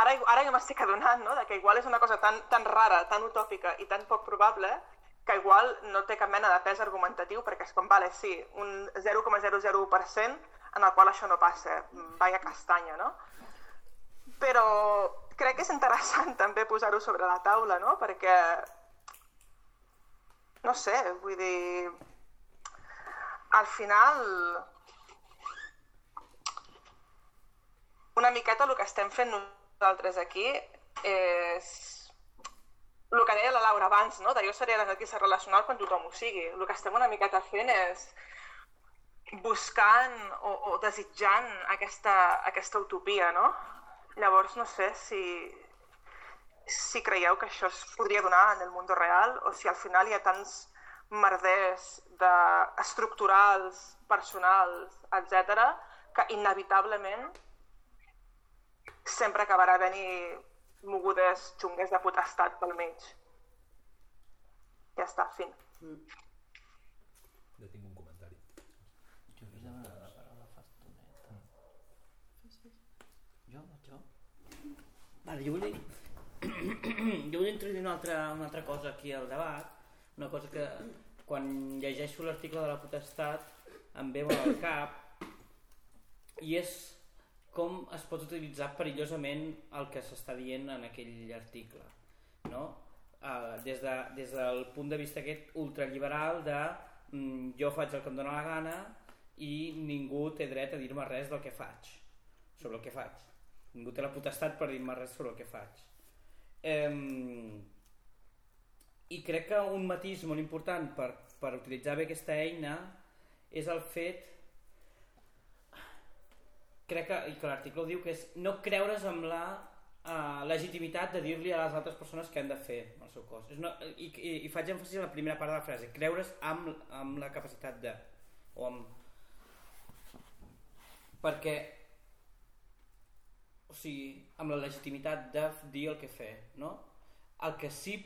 ara, ara jo m'estic adonant no? de que igual és una cosa tan, tan rara, tan utòpica i tan poc probable que igual no té cap mena de pes argumentatiu perquè és com, vale, sí, un 0,00% en el qual això no passa, vaya castanya, no? Però crec que és interessant [LAUGHS] també posar-ho sobre la taula, no? Perquè, no sé, vull dir, al final una miqueta el que estem fent nosaltres aquí és el que deia la Laura abans, no? d'allò seria l'anarquista relacional quan tothom ho sigui. El que estem una miqueta fent és buscant o, o desitjant aquesta, aquesta utopia, no? Llavors no sé si, si creieu que això es podria donar en el món real o si al final hi ha tants merders de, estructurals, personals, etc que inevitablement sempre acabarà venir mogudes xungues de potestat pel mig. Ja està, fin. Mm. Jo tinc un comentari. Jo havia demanat la paraula fa estoneta. Jo, jo. Vale, jo vull, [CLEARS THROAT] jo vull introduir una altra, una altra cosa aquí al debat, una cosa que quan llegeixo l'article de la potestat em veu al cap i és com es pot utilitzar perillosament el que s'està dient en aquell article no? Uh, des, de, des del punt de vista aquest ultraliberal de mm, jo faig el que em dóna la gana i ningú té dret a dir-me res del que faig sobre el que faig ningú té la potestat per dir-me res sobre el que faig um, i crec que un matís molt important per, per utilitzar bé aquesta eina és el fet crec que, i que l'article ho diu, que és no creure's amb la uh, legitimitat de dir-li a les altres persones què han de fer el seu cos. És una, i, i, I faig èmfasi en la primera part de la frase, creure's amb, amb la capacitat de, o amb... Perquè, o sigui, amb la legitimitat de dir el que fer, no? El que sí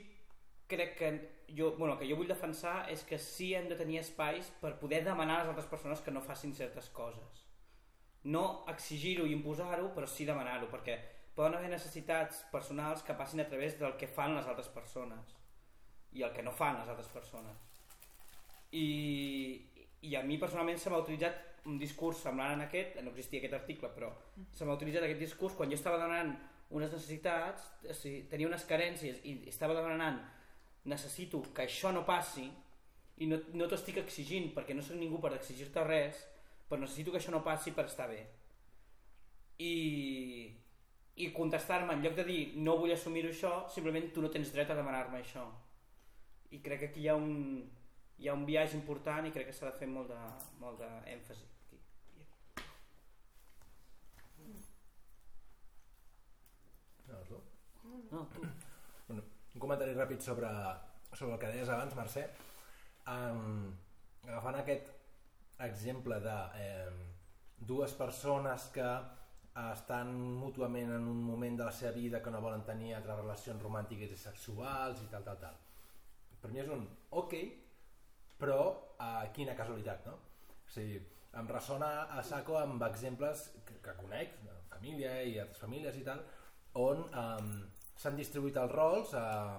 crec que jo, bueno, que jo vull defensar és que sí hem de tenir espais per poder demanar a les altres persones que no facin certes coses no exigir-ho i imposar-ho, però sí demanar-ho, perquè poden haver necessitats personals que passin a través del que fan les altres persones i el que no fan les altres persones. I, i a mi personalment se m'ha utilitzat un discurs semblant a aquest, no existia aquest article, però se m'ha utilitzat aquest discurs quan jo estava demanant unes necessitats, o sigui, tenia unes carències i estava demanant necessito que això no passi i no, no t'ho estic exigint perquè no sóc ningú per exigir-te res, però necessito que això no passi per estar bé. I, i contestar-me, en lloc de dir no vull assumir-ho això, simplement tu no tens dret a demanar-me això. I crec que aquí hi ha un, hi ha un viatge important i crec que s'ha de fer molt de, molt d'èmfasi. aquí. No, tu? No, tu. Bueno, un comentari ràpid sobre, sobre el que deies abans, Mercè. Um, agafant aquest exemple de eh, dues persones que estan mútuament en un moment de la seva vida que no volen tenir altres relacions romàntiques i sexuals i tal, tal, tal. Per mi és un ok, però uh, quina casualitat, no? O sigui, em ressona a saco amb exemples que, que conec, família i altres famílies i tal, on um, s'han distribuït els rols uh,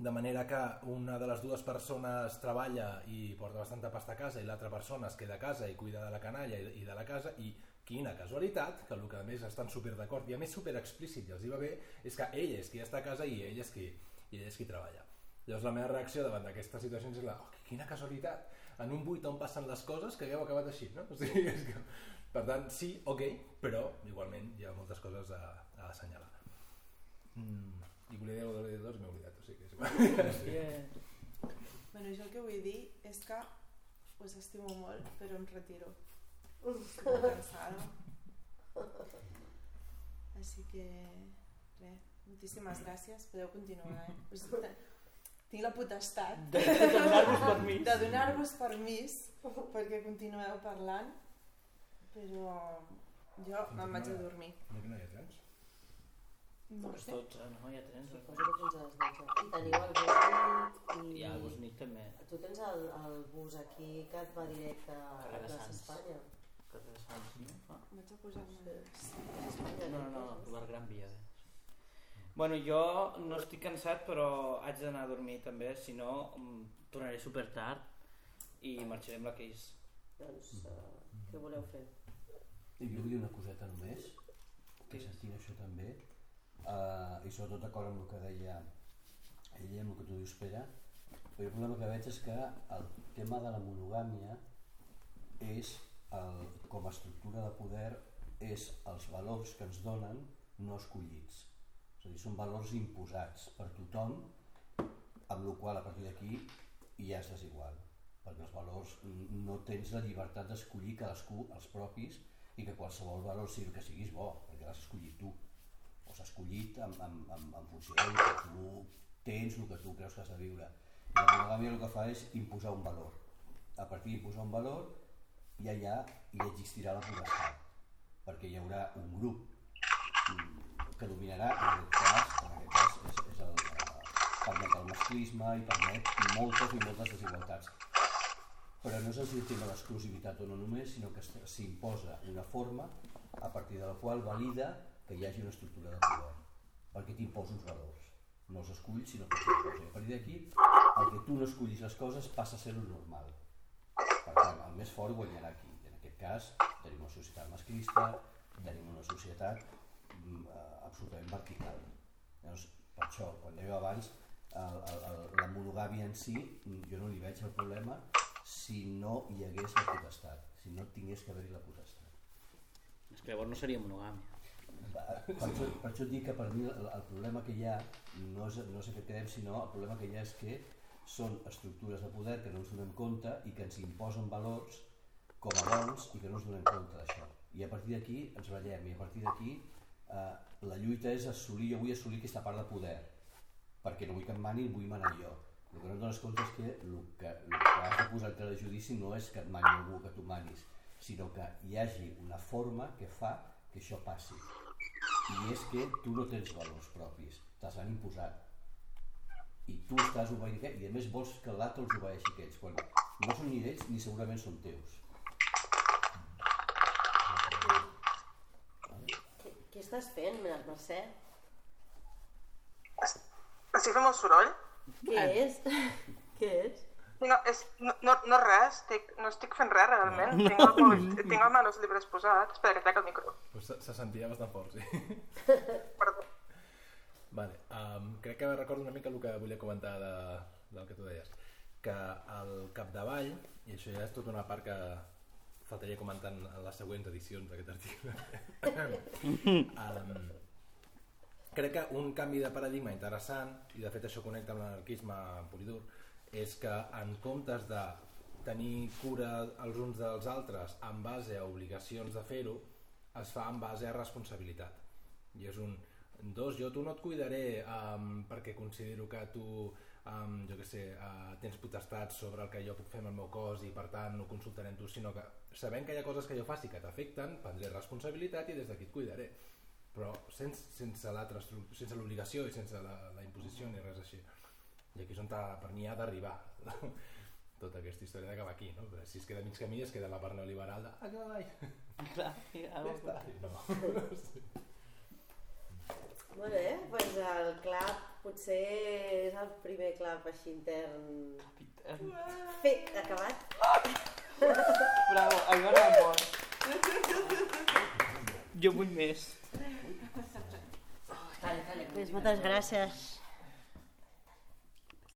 de manera que una de les dues persones treballa i porta bastanta pasta a casa i l'altra persona es queda a casa i cuida de la canalla i, i de la casa i quina casualitat, que el que a més estan super d'acord i a més super explícit i els hi va bé, és que ell és qui està a casa i ell és qui, i ell és qui treballa. Llavors la meva reacció davant d'aquestes situacions és la, oh, quina casualitat, en un buit on passen les coses que hagueu acabat així, no? [LAUGHS] O sigui, és que, per tant, sí, ok, però igualment hi ha moltes coses a, a assenyalar. Mm, I volia dir alguna cosa de m'he oblidat, sigui que és [LAUGHS] igual. Yeah. Bueno, jo el que vull dir és que us estimo molt, però em retiro. Estic cansada. Així que, res, moltíssimes gràcies. Podeu continuar, eh? Us, [LAUGHS] tinc la potestat De, de donar-vos permís. de donar-vos permís perquè continueu parlant, però jo me'n vaig a dormir. No, que no hi ha trens? No Les sé. 12, no? Hi ha trens. Suposo que fins a les 12. I teniu el bus i... I a Bosnic també. Tu tens el, el bus aquí que et va directe a plaça Sants. Espanya. Carrer de Sants, no? Ah. Vaig a posar-me... Plaça Espanya, No, no, no, la Gran Via. Bueno, jo no estic cansat, però haig d'anar a dormir també, si no mm, tornaré super tard i marxaré amb la Cris. Doncs, uh, què voleu fer? I jo vull dir una coseta només, que s'estira això també, uh, i sobretot d'acord amb el que deia ella amb el que tu dius, Pere, però el problema que veig és que el tema de la monogàmia és, el, com a estructura de poder, és els valors que ens donen no escollits. És a dir, són valors imposats per tothom, amb la qual a partir d'aquí ja és desigual perquè els valors no tens la llibertat d'escollir cadascú els propis i que qualsevol valor sigui que siguis bo, perquè l'has escollit tu o s'ha escollit en, en, en, en funció del que tu tens, el que tu creus que has de viure. I la monogàmia el que fa és imposar un valor. A partir d'imposar un valor ja hi ha i existirà la potestat, perquè hi haurà un grup que dominarà, en aquest cas, en aquest cas és, és el, permet el masclisme i permet moltes i moltes desigualtats. Però no és el tema d'exclusivitat o no només, sinó que s'imposa una forma a partir de la qual valida que hi hagi una estructura de poder, perquè t'imposa uns valors. No els esculls, sinó que t'imposa. A partir d'aquí, el que tu no escollis les coses passa a ser lo normal. Per tant, el més fort guanyarà aquí. I en aquest cas, tenim una societat masclista, tenim una societat mm, eh, absolutament vertical. Llavors, per això, quan deia abans, el, el, el, la monogàmia en si, jo no li veig el problema si no hi hagués la potestat, si no tingués que haver-hi la potestat. És que llavors no seria monogàmia. Per això, per això dic que per mi el, el problema que hi ha no és, no és aquest que dèiem, sinó el problema que hi ha és que són estructures de poder que no ens donem compte i que ens imposen valors com a bons i que no ens donem compte d'això. I a partir d'aquí ens ballem i a partir d'aquí eh, la lluita és assolir, jo vull assolir aquesta part de poder perquè no vull que em manin, vull manar jo. El que no et dones compte és que el que, el que has de posar en de judici no és que et mani algú, que tu manis, sinó que hi hagi una forma que fa que això passi. I és que tu no tens valors propis, te'ls han imposat. I tu estàs obeint i a més vols que l'altre els obeeixi aquests, quan no són ni d'ells ni segurament són teus. Què, què estàs fent, Mercè? Estic fent molt soroll? Què és? què és? No, és, no, no, no res, estic, no estic fent res realment. No. Tinc, el, mòbil- [LAUGHS] tinc el, els llibres posats. Espera, que trec el micro. Pues se, se sentia bastant fort, sí. [LAUGHS] Perdó. Vale, um, crec que recordo una mica el que volia comentar de, del que tu deies, que al capdavall, i això ja és tota una part que faltaria comentar en les següents edicions d'aquest article, [LAUGHS] um, crec que un canvi de paradigma interessant, i de fet això connecta amb l'anarquisme pur i dur, és que en comptes de tenir cura els uns dels altres en base a obligacions de fer-ho, es fa en base a responsabilitat. I és un, dos, jo tu no et cuidaré um, perquè considero que tu um, jo que sé, uh, tens potestats sobre el que jo puc fer amb el meu cos i per tant no consultaré tu, sinó que sabent que hi ha coses que jo faci que t'afecten, prendré responsabilitat i des d'aquí et cuidaré però sense, sense l'obligació i sense la, la imposició ni res així i aquí és on per mi ha d'arribar [LAUGHS] tota aquesta història d'acabar aquí no? Perquè si es queda mig camí es queda la part neoliberal de ah, [LAUGHS] Clar, ja algo està no. [LAUGHS] Molt bé, doncs el clap potser és el primer clap així intern fet, acabat. Bravo, a mi m'agrada molt. Jo vull més. Doncs moltes gràcies.